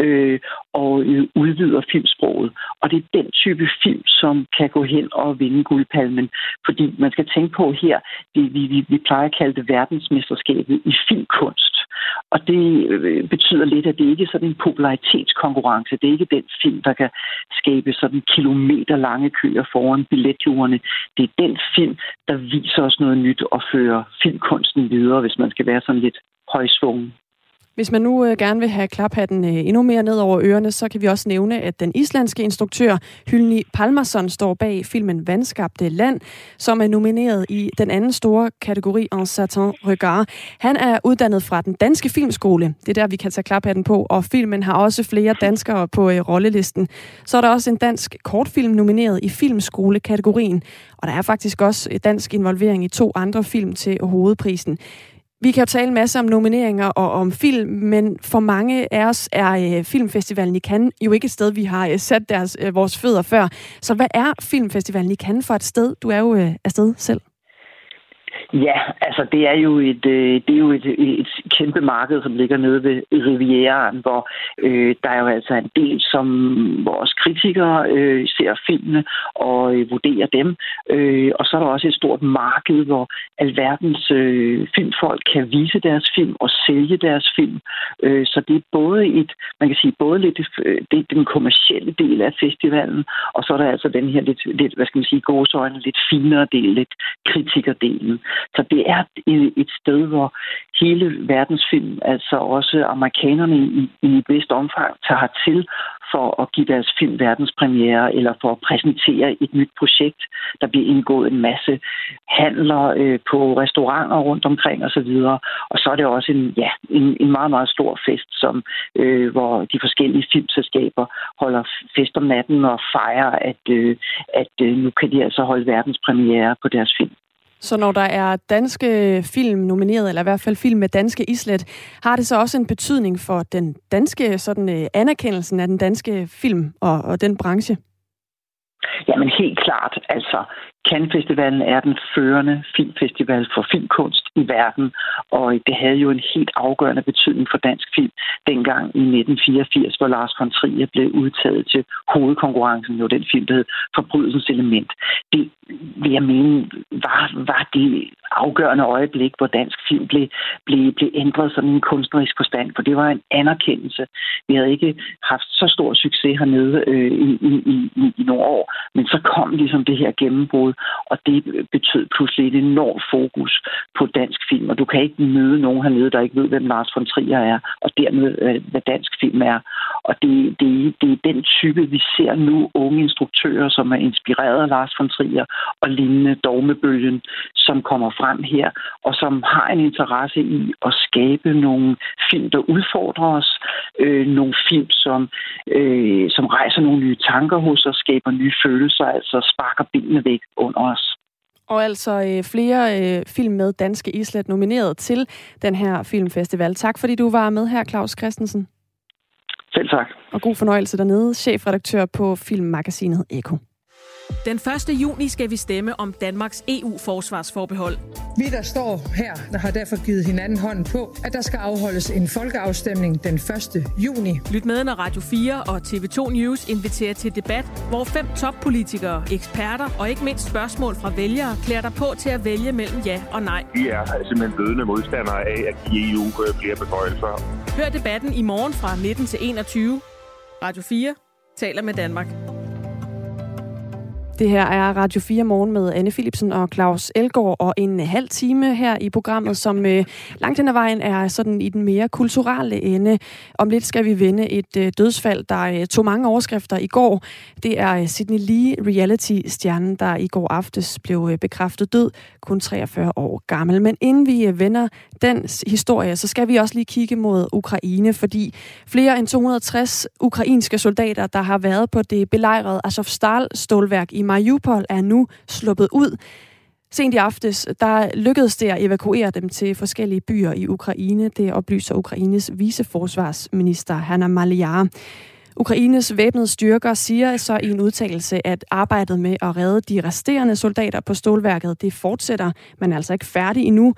øh, og øh, udvider filmsproget. Og det er den type film, som kan gå hen og vinde guldpalmen. Fordi man skal tænke på her, det vi, vi, vi plejer at kalde det verdensmesterskabet i filmkunst. Og det øh, betyder lidt, at det ikke er sådan en popularitetskonkurrence. Det er ikke den film, der kan skabe sådan kilometer lange køer foran billetjurerne. Det er den film, der viser os noget nyt og fører filmkunsten videre, hvis man skal være sådan lidt højsvungen. Hvis man nu øh, gerne vil have klaphatten øh, endnu mere ned over ørerne, så kan vi også nævne, at den islandske instruktør Hylni Palmason står bag filmen Vandskabte Land, som er nomineret i den anden store kategori En Satan Regard. Han er uddannet fra den danske filmskole. Det er der, vi kan tage klaphatten på, og filmen har også flere danskere på øh, rollelisten. Så er der også en dansk kortfilm nomineret i filmskolekategorien, og der er faktisk også øh, dansk involvering i to andre film til hovedprisen. Vi kan jo tale en masse om nomineringer og om film, men for mange af os er øh, Filmfestivalen i Cannes jo ikke et sted, vi har øh, sat deres, øh, vores fødder før. Så hvad er Filmfestivalen i Cannes for et sted? Du er jo øh, afsted selv. Ja, altså det er jo et, øh, det er jo et, et kæmpe marked, som ligger nede ved Rivieraen, hvor øh, der er jo altså en del, som vores kritikere øh, ser filmene og øh, vurderer dem. Øh, og så er der også et stort marked, hvor alverdens øh, filmfolk kan vise deres film og sælge deres film. Øh, så det er både et, man kan sige, både lidt øh, det er den kommercielle del af festivalen, og så er der altså den her lidt, lidt hvad skal man sige, gåsøjne, lidt finere del, lidt kritikerdelen. Så det er et sted, hvor hele verdensfilm, altså også amerikanerne i, i et vist omfang, tager til for at give deres film verdenspremiere eller for at præsentere et nyt projekt. Der bliver indgået en masse handler øh, på restauranter rundt omkring osv. Og, og så er det også en, ja, en, en meget, meget stor fest, som, øh, hvor de forskellige filmselskaber holder fest om natten og fejrer, at, øh, at øh, nu kan de altså holde verdenspremiere på deres film. Så når der er danske film nomineret, eller i hvert fald film med danske islet, har det så også en betydning for den danske sådan, øh, anerkendelsen af den danske film og, og den branche? Jamen helt klart. Altså, Cannes Festivalen er den førende filmfestival for filmkunst i verden, og det havde jo en helt afgørende betydning for dansk film dengang i 1984, hvor Lars von Trier blev udtaget til hovedkonkurrencen, jo den film, der hed Forbrydelsens Element. Det vil jeg mene var, var det afgørende øjeblik, hvor dansk film blev, blev, blev ændret sådan en kunstnerisk forstand, for det var en anerkendelse. Vi havde ikke haft så stor succes hernede øh, i, i, i, i nogle år, men så kom ligesom det her gennembrud, og det betød pludselig et enormt fokus på dansk film, og du kan ikke møde nogen hernede, der ikke ved, hvem Lars von Trier er, og dermed, øh, hvad dansk film er. Og det, det, det er den type, vi ser nu, unge instruktører, som er inspireret af Lars von Trier og lignende dogmebølgen, som kommer frem her, og som har en interesse i at skabe nogle film, der udfordrer os, øh, nogle film, som, øh, som rejser nogle nye tanker hos os, skaber nye følelser, altså sparker benene væk under os. Og altså øh, flere øh, film med danske islet nomineret til den her filmfestival. Tak fordi du var med her, Claus Christensen. Selv tak. Og god fornøjelse dernede, chefredaktør på filmmagasinet Eko. Den 1. juni skal vi stemme om Danmarks EU-forsvarsforbehold. Vi, der står her, der har derfor givet hinanden hånden på, at der skal afholdes en folkeafstemning den 1. juni. Lyt med, når Radio 4 og TV2 News inviterer til debat, hvor fem toppolitikere, eksperter og ikke mindst spørgsmål fra vælgere klæder dig på til at vælge mellem ja og nej. Vi er simpelthen blødende modstandere af, at de EU bliver beføjelser. Hør debatten i morgen fra 19 til 21. Radio 4 taler med Danmark. Det her er Radio 4 morgen med Anne Philipsen og Claus Elgaard, og en halv time her i programmet, som øh, langt hen ad vejen er sådan i den mere kulturelle ende. Om lidt skal vi vende et øh, dødsfald, der øh, tog mange overskrifter i går. Det er øh, Sydney Lee, reality-stjernen, der i går aftes blev øh, bekræftet død, kun 43 år gammel. Men inden vi øh, vender den historie, så skal vi også lige kigge mod Ukraine, fordi flere end 260 ukrainske soldater, der har været på det belejrede Azovstal-stålværk i Mariupol, er nu sluppet ud. Sent i aftes, der lykkedes det at evakuere dem til forskellige byer i Ukraine. Det oplyser Ukraines viceforsvarsminister Hanna Maliar. Ukraines væbnede styrker siger så i en udtalelse, at arbejdet med at redde de resterende soldater på stålværket, det fortsætter, men er altså ikke færdig endnu.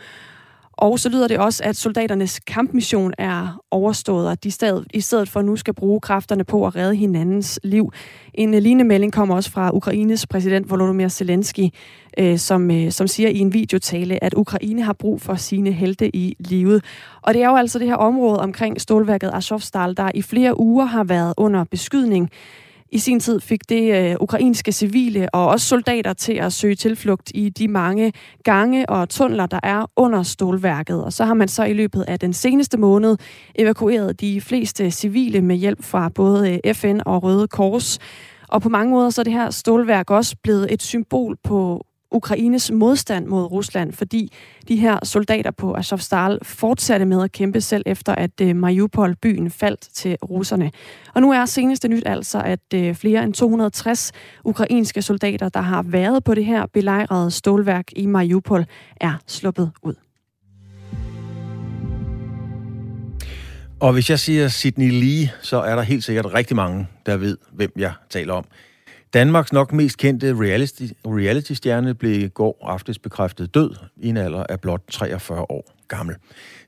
Og så lyder det også, at soldaternes kampmission er overstået, og de stadig, i stedet for nu skal bruge kræfterne på at redde hinandens liv. En øh, lignende melding kommer også fra Ukraines præsident Volodymyr Zelensky, øh, som, øh, som siger i en videotale, at Ukraine har brug for sine helte i livet. Og det er jo altså det her område omkring stålværket Azovstal, der i flere uger har været under beskydning. I sin tid fik det øh, ukrainske civile og også soldater til at søge tilflugt i de mange gange og tunneler, der er under stålværket. Og så har man så i løbet af den seneste måned evakueret de fleste civile med hjælp fra både øh, FN og Røde Kors. Og på mange måder så er det her stålværk også blevet et symbol på Ukraines modstand mod Rusland, fordi de her soldater på Azovstal fortsatte med at kæmpe selv efter, at øh, Mariupol-byen faldt til russerne. Og nu er seneste nyt altså, at øh, flere end 260 ukrainske soldater, der har været på det her belejrede stålværk i Mariupol, er sluppet ud. Og hvis jeg siger Sydney Lee, så er der helt sikkert rigtig mange, der ved, hvem jeg taler om. Danmarks nok mest kendte reality, reality-stjerne blev i går aftes bekræftet død i en alder af blot 43 år gammel.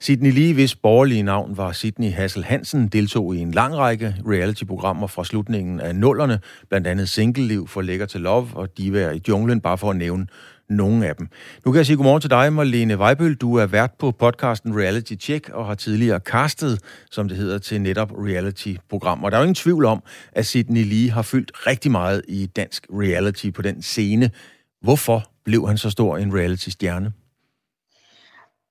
Sidney Lee, hvis borgerlige navn var Sidney Hassel Hansen, deltog i en lang række reality-programmer fra slutningen af nullerne, blandt andet Single-liv for Lækker til Love og Diva i junglen, bare for at nævne nogle af dem. Nu kan jeg sige godmorgen til dig, Marlene Weibøl. Du er vært på podcasten Reality Check og har tidligere castet, som det hedder, til netop reality-programmer. Der er jo ingen tvivl om, at Sidney Lee har fyldt rigtig meget i dansk reality på den scene. Hvorfor blev han så stor en reality-stjerne?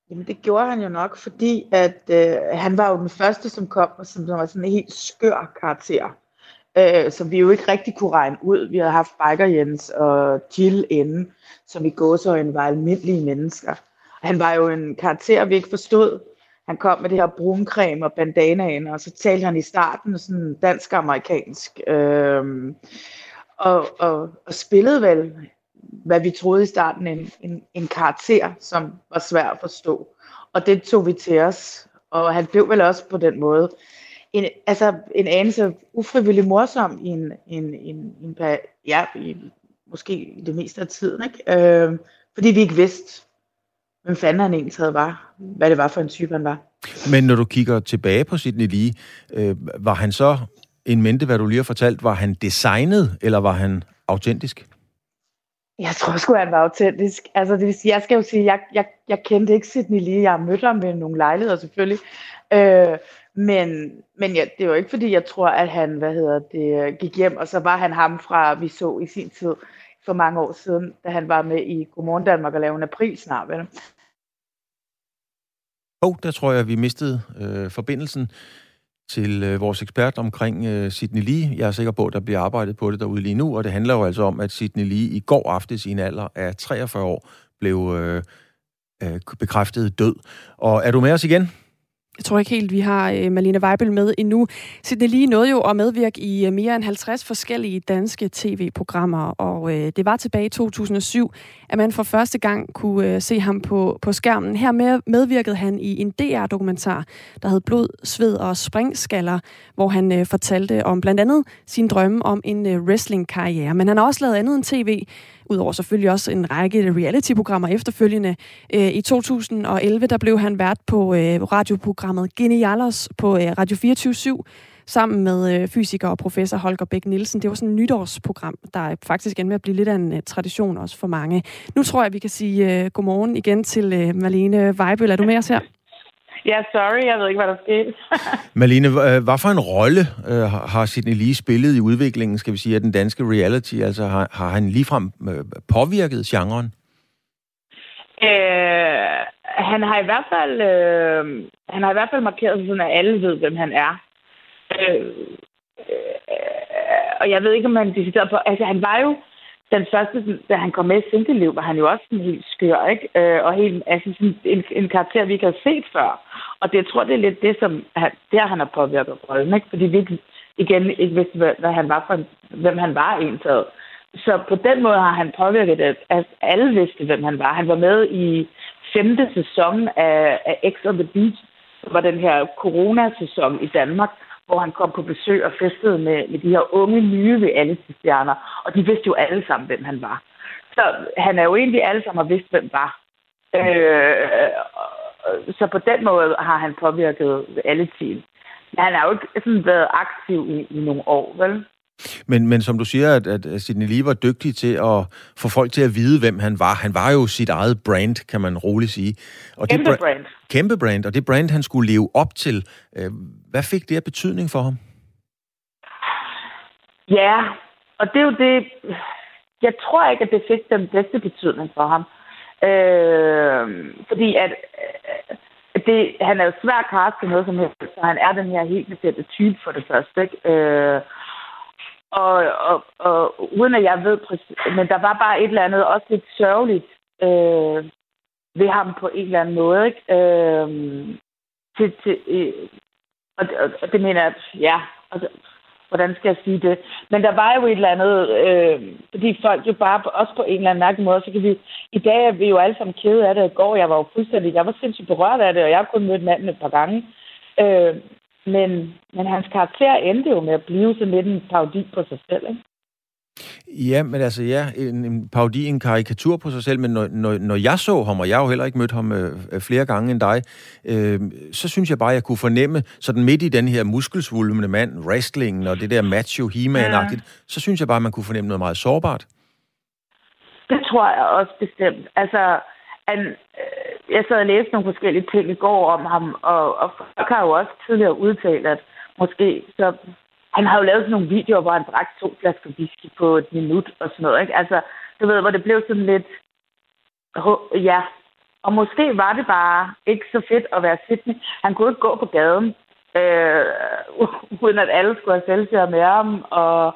Jamen det gjorde han jo nok, fordi at øh, han var jo den første, som kom, som, som var sådan en helt skør karakter, øh, som vi jo ikke rigtig kunne regne ud. Vi havde haft Biker Jens og Jill inden, som i gåsøjne var almindelige mennesker. Han var jo en karakter, vi ikke forstod. Han kom med det her bruncreme og bandanaen, og så talte han i starten sådan dansk-amerikansk. Øh, og, og, og spillede vel hvad vi troede i starten, en, en, en karakter, som var svær at forstå. Og det tog vi til os, og han blev vel også på den måde en, altså en anelse ufrivillig morsom i en, en, en, en ja, i, måske det meste af tiden, ikke? Øh, fordi vi ikke vidste, hvem fanden han egentlig havde var, hvad det var for en type, han var. Men når du kigger tilbage på Sidney Lee, øh, var han så en mente, hvad du lige har fortalt, var han designet, eller var han autentisk? Jeg tror sgu, han var autentisk. Altså, det vil sige, jeg skal jo sige, jeg, jeg, jeg kendte ikke Sidney lige. Jeg har mødt ham med nogle lejligheder selvfølgelig. Øh, men men ja, det var ikke fordi, jeg tror, at han hvad hedder det, gik hjem, og så var han ham fra, vi så i sin tid for mange år siden, da han var med i Godmorgen Danmark og lavede en april snart. Vel? Oh, der tror jeg, vi mistede øh, forbindelsen til øh, vores ekspert omkring øh, Sidney Lee. Jeg er sikker på, at der bliver arbejdet på det derude lige nu, og det handler jo altså om, at Sidney Lee i går aftes i en alder af 43 år blev øh, øh, bekræftet død. Og er du med os igen? Jeg tror ikke helt, vi har øh, Malene Weibel med endnu. Sidney Lige nåede jo at medvirke i øh, mere end 50 forskellige danske tv-programmer, og øh, det var tilbage i 2007, at man for første gang kunne øh, se ham på, på skærmen. Her med, medvirkede han i en DR-dokumentar, der hed Blod, Sved og Springskaller, hvor han øh, fortalte om blandt andet sin drømme om en øh, wrestling-karriere. Men han har også lavet andet end tv, udover selvfølgelig også en række reality-programmer efterfølgende. Øh, I 2011 der blev han vært på øh, radioprogrammet Genialos på øh, Radio 24 sammen med fysiker og professor Holger Bæk Nielsen. Det var sådan et nytårsprogram, der faktisk endte med at blive lidt af en tradition også for mange. Nu tror jeg, vi kan sige godmorgen igen til Marlene Weibel. Er du med os her? Ja, sorry, jeg ved ikke, hvad der skete. Malene, hvad for en rolle uh, har Sidney Lee spillet i udviklingen, skal vi sige, af den danske reality? Altså, har, har han ligefrem uh, påvirket genren? Uh, han har i hvert fald uh, han har i hvert fald markeret sig sådan, at alle ved, hvem han er. Uh, uh, og jeg ved ikke, om man decideret på... Altså, han var jo den første, da han kom med i Single-liv, var han jo også sådan helt skør, ikke? Øh, og helt, altså sådan en, en karakter, vi ikke har set før. Og det, jeg tror, det er lidt det, som han, der han har påvirket rollen, ikke? Fordi vi ikke, igen ikke vidste, hvad, hvad han var for, hvem han var egentlig. Så på den måde har han påvirket, at, at alle vidste, hvem han var. Han var med i femte sæson af, af X on the Beach, som var den her corona-sæson i Danmark, hvor han kom på besøg og festede med, med de her unge, nye ved alle stjerner. Og de vidste jo alle sammen, hvem han var. Så han er jo egentlig alle sammen har vidst, hvem var. Øh, så på den måde har han påvirket alle team. Men han har jo ikke sådan været aktiv i, i nogle år, vel? Men, men som du siger, at, at Sidney Lee var dygtig til at få folk til at vide, hvem han var. Han var jo sit eget brand, kan man roligt sige. Og kæmpe det brand. Kæmpe brand, og det brand, han skulle leve op til. Øh, hvad fik det af betydning for ham? Ja, og det er jo det... Jeg tror ikke, at det fik den bedste betydning for ham. Øh, fordi at... Øh, det, han er jo svær at til noget som helst, så han er den her helt bestemte type for det første. Ikke? Øh, og, og, og uden at jeg ved præcis, men der var bare et eller andet også lidt sørgeligt øh, ved ham på en eller anden måde, ikke? Øh, til, til, øh, og, og, og det mener jeg, ja, og, hvordan skal jeg sige det? Men der var jo et eller andet, øh, fordi folk jo bare, også på en eller anden mærkelig måde, så kan vi, i dag er vi jo alle sammen kede af det. I går, jeg var jo fuldstændig, jeg var sindssygt berørt af det, og jeg har kun mødt manden et par gange. Øh, men, men hans karakter endte jo med at blive sådan lidt en parodi på sig selv, ikke? Ja, men altså ja, en, en parodi, en karikatur på sig selv, men når, når, når jeg så ham, og jeg har jo heller ikke mødt ham øh, flere gange end dig, øh, så synes jeg bare, at jeg kunne fornemme, sådan midt i den her muskelsvulmende mand, wrestlingen og det der macho he ja. så synes jeg bare, at man kunne fornemme noget meget sårbart. Det tror jeg også bestemt. Altså, han, øh, jeg sad og læste nogle forskellige ting i går om ham, og, og folk har jo også tidligere udtalt, at måske så... Han har jo lavet sådan nogle videoer, hvor han drak to flasker whisky på et minut og sådan noget, ikke? Altså, du ved, hvor det blev sådan lidt... Ja, og måske var det bare ikke så fedt at være Sydney. Han kunne ikke gå på gaden, øh, uden at alle skulle have selfier med ham, og,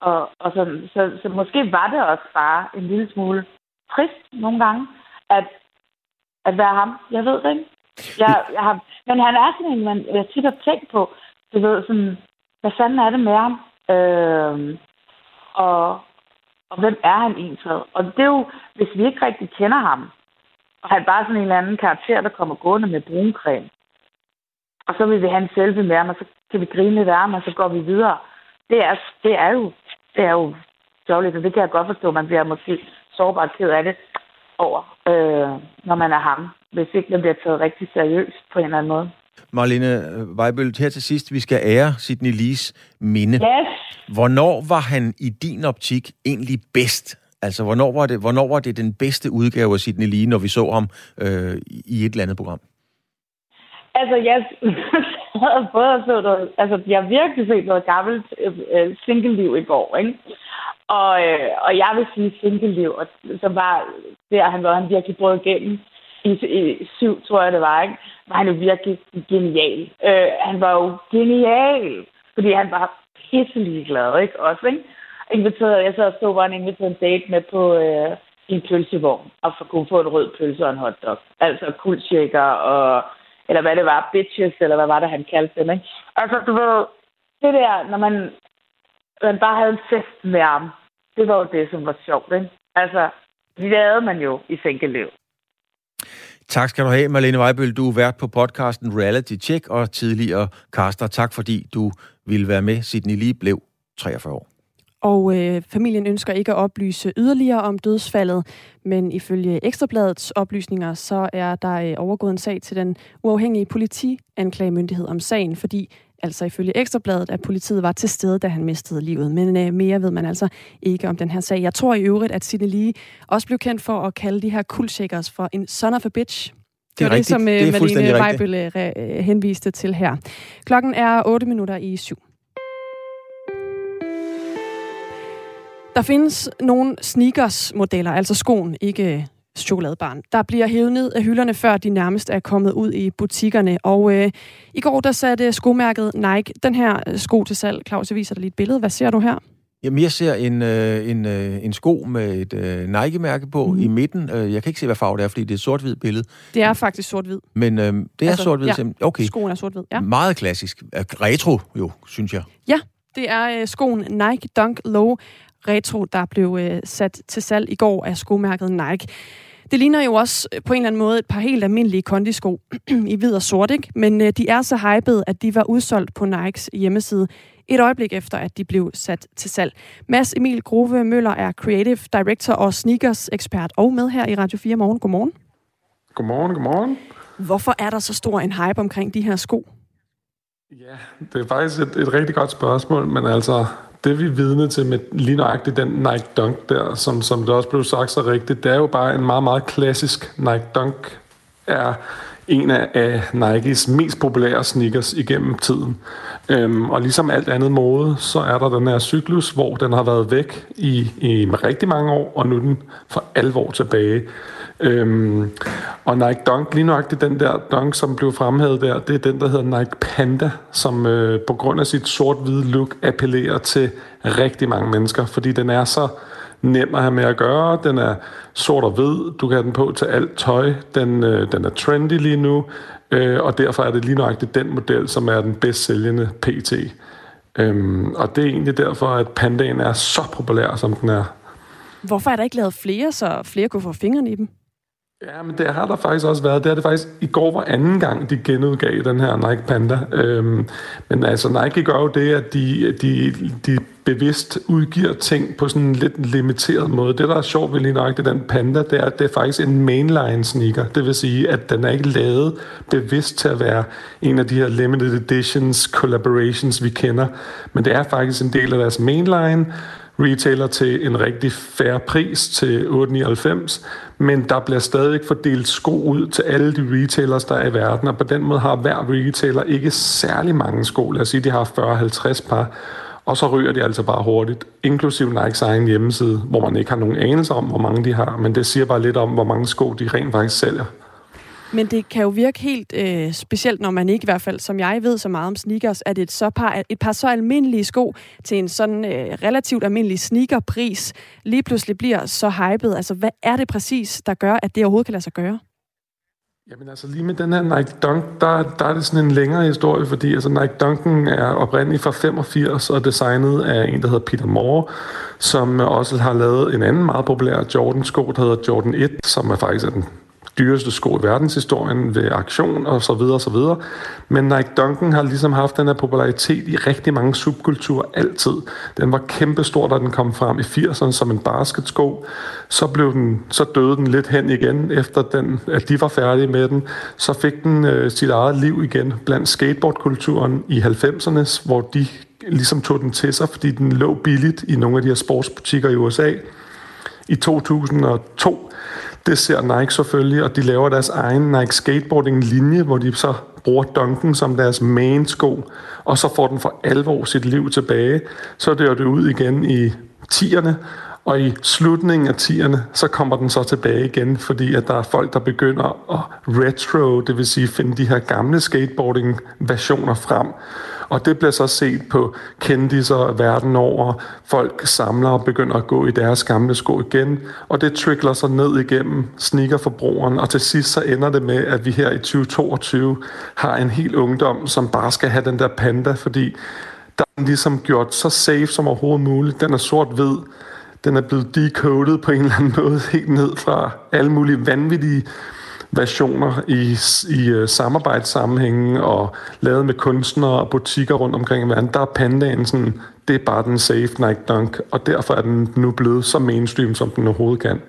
og, og sådan. Så, så måske var det også bare en lille smule trist nogle gange, at, at være ham. Jeg ved det ikke. Jeg, jeg har, men han er sådan en, man, jeg tit har tænkt på, du ved, sådan, hvad fanden er det med ham? Øh, og, og hvem er han egentlig? Og det er jo, hvis vi ikke rigtig kender ham, og han bare sådan en eller anden karakter, der kommer gående med bruncreme, og så vil vi have en selfie med ham, og så kan vi grine lidt af ham, og så går vi videre. Det er, det er jo, det er jo sjovligt, og det kan jeg godt forstå. Man bliver måske sårbart ked af det over, øh, når man er ham, hvis ikke man bliver taget rigtig seriøst på en eller anden måde. Marlene Weibøl, her til sidst, vi skal ære Sidney Lees minde. Yes. Hvornår var han i din optik egentlig bedst? Altså, hvornår var det, hvornår var det den bedste udgave af Sidney Lee, når vi så ham øh, i et eller andet program? Altså, jeg havde både at så noget, altså, jeg har virkelig set noget gammelt øh, single-liv i går, ikke? Og, øh, og jeg vil sige single-liv, og, som var der, han, hvor han virkelig brød igennem i, i syv, tror jeg det var, ikke? Var han jo virkelig genial. Øh, han var jo genial, fordi han var pisselig glad, ikke? Også, ikke? Inviterede, jeg så også så, var han inviteret en date med på øh, en pølsevogn, og for kunne få en rød pølse og en hotdog. Altså kuldshaker og, eller hvad det var, bitches, eller hvad var det, han kaldte dem, ikke? Altså, du ved, det der, når man man bare havde en fest med ham. Det var jo det, som var sjovt, ikke? Altså, det lavede man jo i Fænkelev. Tak skal du have, Marlene Weibøl. Du er vært på podcasten Reality Check og tidligere kaster. Tak fordi du ville være med. Sidney lige blev 43 år. Og øh, familien ønsker ikke at oplyse yderligere om dødsfaldet, men ifølge Ekstrabladets oplysninger, så er der øh, overgået en sag til den uafhængige politianklagemyndighed om sagen, fordi altså ifølge Ekstrabladet, at politiet var til stede, da han mistede livet. Men øh, mere ved man altså ikke om den her sag. Jeg tror i øvrigt, at Sidney Lee også blev kendt for at kalde de her kuldshackers for en son of a bitch. Det er det, rigtigt. som øh, Malene Weibøl øh, øh, henviste til her. Klokken er 8 minutter i syv. Der findes nogle sneakers-modeller, altså skoen, ikke chokoladebarn, der bliver hævet ned af hylderne, før de nærmest er kommet ud i butikkerne. Og øh, i går der satte skomærket Nike den her øh, sko til salg. Claus, jeg viser dig lige et billede. Hvad ser du her? Jamen, jeg ser en, øh, en, øh, en sko med et øh, Nike-mærke på mm. i midten. Øh, jeg kan ikke se, hvad farve det er, fordi det er et sort-hvid billede. Det er faktisk sort-hvid. Men øh, det er altså, sort-hvid? Ja, okay. skoen er sort-hvid, ja. Meget klassisk. Retro, jo, synes jeg. Ja, det er øh, skoen Nike Dunk Low Retro, der blev øh, sat til salg i går af skomærket Nike. Det ligner jo også øh, på en eller anden måde et par helt almindelige kondisko i hvid og sort, ikke? Men øh, de er så hypede, at de var udsolgt på Nikes hjemmeside et øjeblik efter, at de blev sat til salg. Mads Emil Grove Møller er Creative Director og sneakers ekspert og med her i Radio 4 Morgen. Godmorgen. Godmorgen, godmorgen. Hvorfor er der så stor en hype omkring de her sko? Ja, det er faktisk et, et rigtig godt spørgsmål, men altså, det vi vidne til med lige nøjagtigt den Nike Dunk der, som, som det også blev sagt så rigtigt, det er jo bare en meget, meget klassisk Nike Dunk er en af Nikes mest populære sneakers igennem tiden. Øhm, og ligesom alt andet mode, så er der den her cyklus, hvor den har været væk i, i rigtig mange år, og nu er den for alvor tilbage. Øhm, og Nike Dunk, lige nøjagtigt den der Dunk, som blev fremhævet der, det er den, der hedder Nike Panda, som øh, på grund af sit sort-hvide look appellerer til rigtig mange mennesker, fordi den er så nem at have med at gøre. Den er sort og hvid. Du kan have den på til alt tøj. Den, øh, den er trendy lige nu. Øh, og derfor er det lige nøjagtigt den model, som er den bedst sælgende PT. Øhm, og det er egentlig derfor, at pandaen er så populær, som den er. Hvorfor er der ikke lavet flere, så flere kunne få fingrene i dem? Ja, men det har der faktisk også været. Det er det faktisk i går var anden gang, de genudgav den her Nike Panda. Øhm, men altså Nike gør jo det, at de, de, de bevidst udgiver ting på sådan en lidt limiteret måde. Det, der er sjovt ved lige nok det den Panda, det er, at det er faktisk en mainline sneaker. Det vil sige, at den er ikke lavet bevidst til at være en af de her limited editions, collaborations, vi kender. Men det er faktisk en del af deres mainline, retailer til en rigtig fair pris til 8,99, men der bliver stadig fordelt sko ud til alle de retailers, der er i verden, og på den måde har hver retailer ikke særlig mange sko. Lad os sige, de har 40-50 par, og så ryger de altså bare hurtigt, inklusiv Nikes egen hjemmeside, hvor man ikke har nogen anelse om, hvor mange de har, men det siger bare lidt om, hvor mange sko de rent faktisk sælger. Men det kan jo virke helt øh, specielt, når man ikke i hvert fald, som jeg ved så meget om sneakers, at et, så par, et par så almindelige sko til en sådan øh, relativt almindelig sneakerpris lige pludselig bliver så hyped. Altså, hvad er det præcis, der gør, at det overhovedet kan lade sig gøre? Jamen altså lige med den her Nike Dunk, der, der er det sådan en længere historie, fordi altså Nike Dunken er oprindeligt fra 85 og designet af en, der hedder Peter Moore, som også har lavet en anden meget populær Jordan-sko, der hedder Jordan 1, som er faktisk er den dyreste sko i verdenshistorien ved aktion og så videre og så videre. Men Nike Duncan har ligesom haft den her popularitet i rigtig mange subkulturer altid. Den var kæmpestor, da den kom frem i 80'erne som en basketsko. Så, blev den, så døde den lidt hen igen, efter den, at de var færdige med den. Så fik den øh, sit eget liv igen blandt skateboardkulturen i 90'erne, hvor de ligesom tog den til sig, fordi den lå billigt i nogle af de her sportsbutikker i USA. I 2002 det ser Nike selvfølgelig, og de laver deres egen Nike skateboarding-linje, hvor de så bruger Dunken som deres main sko, og så får den for alvor sit liv tilbage. Så dør det ud igen i 10'erne, og i slutningen af 10'erne, så kommer den så tilbage igen, fordi at der er folk, der begynder at retro, det vil sige finde de her gamle skateboarding-versioner frem. Og det bliver så set på kendiser verden over. Folk samler og begynder at gå i deres gamle sko igen. Og det trickler sig ned igennem sneakerforbrugeren. Og til sidst så ender det med, at vi her i 2022 har en hel ungdom, som bare skal have den der panda, fordi der er ligesom gjort så safe som overhovedet muligt. Den er sort-hvid. Den er blevet decoded på en eller anden måde helt ned fra alle mulige vanvittige versioner i, i uh, samarbejdssammenhænge og lavet med kunstnere og butikker rundt omkring i verden, der er pandaen sådan, det er bare den safe Nike Dunk, og derfor er den nu blevet så mainstream, som den overhovedet kan.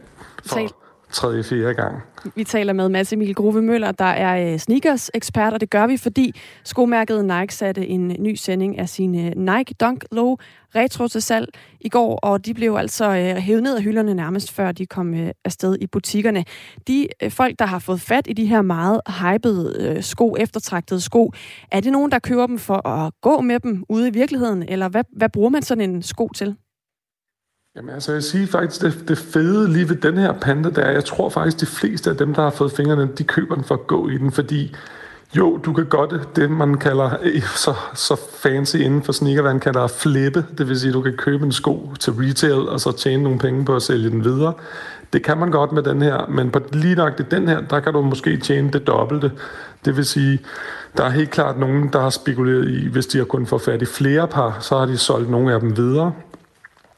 For tredje, fjerde gang. Vi taler med Mads Emil Grove Møller, der er øh, sneakers-ekspert, og det gør vi, fordi skomærket Nike satte en ny sending af sine øh, Nike Dunk Low retro til salg i går, og de blev altså øh, hævet ned af hylderne nærmest før de kom afsted i butikkerne. De folk, der har fået fat i de her meget hypede sko, eftertragtede sko, er det nogen, der køber dem for at gå med dem ude i virkeligheden, eller hvad, hvad bruger man sådan en sko til? Jamen altså, jeg siger faktisk, det, det fede lige ved den her panda, der er, jeg tror faktisk, de fleste af dem, der har fået fingrene, de køber den for at gå i den, fordi jo, du kan godt det, man kalder øh, så, så fancy inden for sneakervand, kalder at flippe. Det vil sige, du kan købe en sko til retail, og så tjene nogle penge på at sælge den videre. Det kan man godt med den her, men på lige nok det den her, der kan du måske tjene det dobbelte. Det vil sige, der er helt klart nogen, der har spekuleret i, hvis de har kun fået fat i flere par, så har de solgt nogle af dem videre.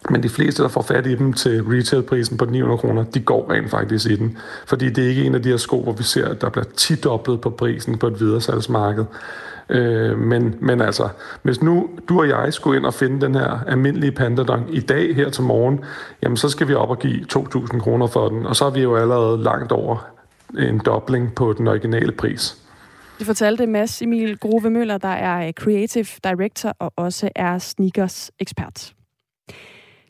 Men de fleste, der får fat i dem til retailprisen på 900 kroner, de går rent faktisk i den. Fordi det er ikke en af de her sko, hvor vi ser, at der bliver tidoblet på prisen på et videresalgsmarked. Øh, men, men altså, hvis nu du og jeg skulle ind og finde den her almindelige Pandadon i dag her til morgen, jamen så skal vi op og give 2.000 kroner for den, og så er vi jo allerede langt over en dobling på den originale pris. Det fortalte Mads Emil Grove Møller, der er Creative Director og også er sneakers ekspert.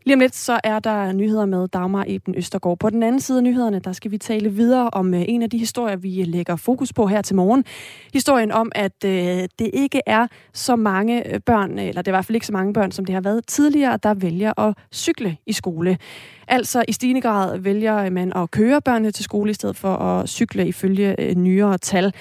Lige om lidt, så er der nyheder med Dagmar Eben Østergaard. På den anden side af nyhederne, der skal vi tale videre om øh, en af de historier, vi lægger fokus på her til morgen. Historien om, at øh, det ikke er så mange øh, børn, øh, eller det er i hvert fald ikke så mange børn, som det har været tidligere, der vælger at cykle i skole. Altså i stigende grad vælger man at køre børnene til skole i stedet for at cykle ifølge øh, nyere tal.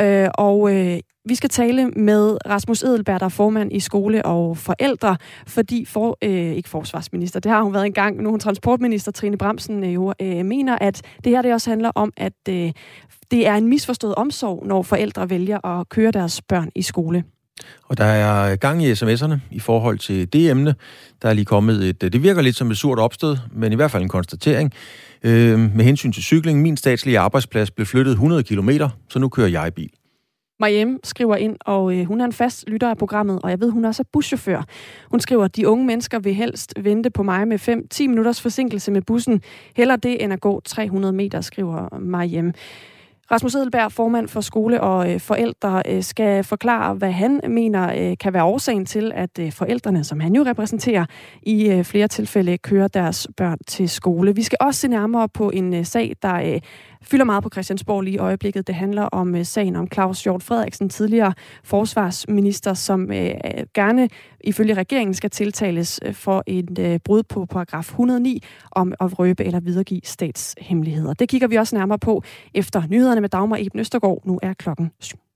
Øh, og øh, vi skal tale med Rasmus Edelberg, der er formand i skole og forældre, fordi for, øh, ikke forsvarsminister, det har hun været engang, nu hun transportminister Trine Bremsen øh, jo øh, mener, at det her det også handler om, at øh, det er en misforstået omsorg, når forældre vælger at køre deres børn i skole. Og der er gang i sms'erne i forhold til det emne. Der er lige kommet et, øh, det virker lidt som et surt opstød, men i hvert fald en konstatering. Øh, med hensyn til cykling, min statslige arbejdsplads blev flyttet 100 km, så nu kører jeg i bil. Mariem skriver ind, og øh, hun er en fast lytter af programmet, og jeg ved, hun er også buschauffør. Hun skriver, at de unge mennesker vil helst vente på mig med 5-10 minutters forsinkelse med bussen. Heller det end at gå 300 meter, skriver Mariem. Rasmus Edelberg, formand for skole og øh, forældre, øh, skal forklare, hvad han mener øh, kan være årsagen til, at øh, forældrene, som han jo repræsenterer, i øh, flere tilfælde kører deres børn til skole. Vi skal også se nærmere på en øh, sag, der øh, fylder meget på Christiansborg lige i øjeblikket. Det handler om øh, sagen om Claus Hjort Frederiksen, tidligere forsvarsminister, som øh, gerne ifølge regeringen skal tiltales øh, for et øh, brud på paragraf 109 om at røbe eller videregive statshemmeligheder. Det kigger vi også nærmere på efter nyhederne med Dagmar Eben Østergaard. Nu er klokken 7.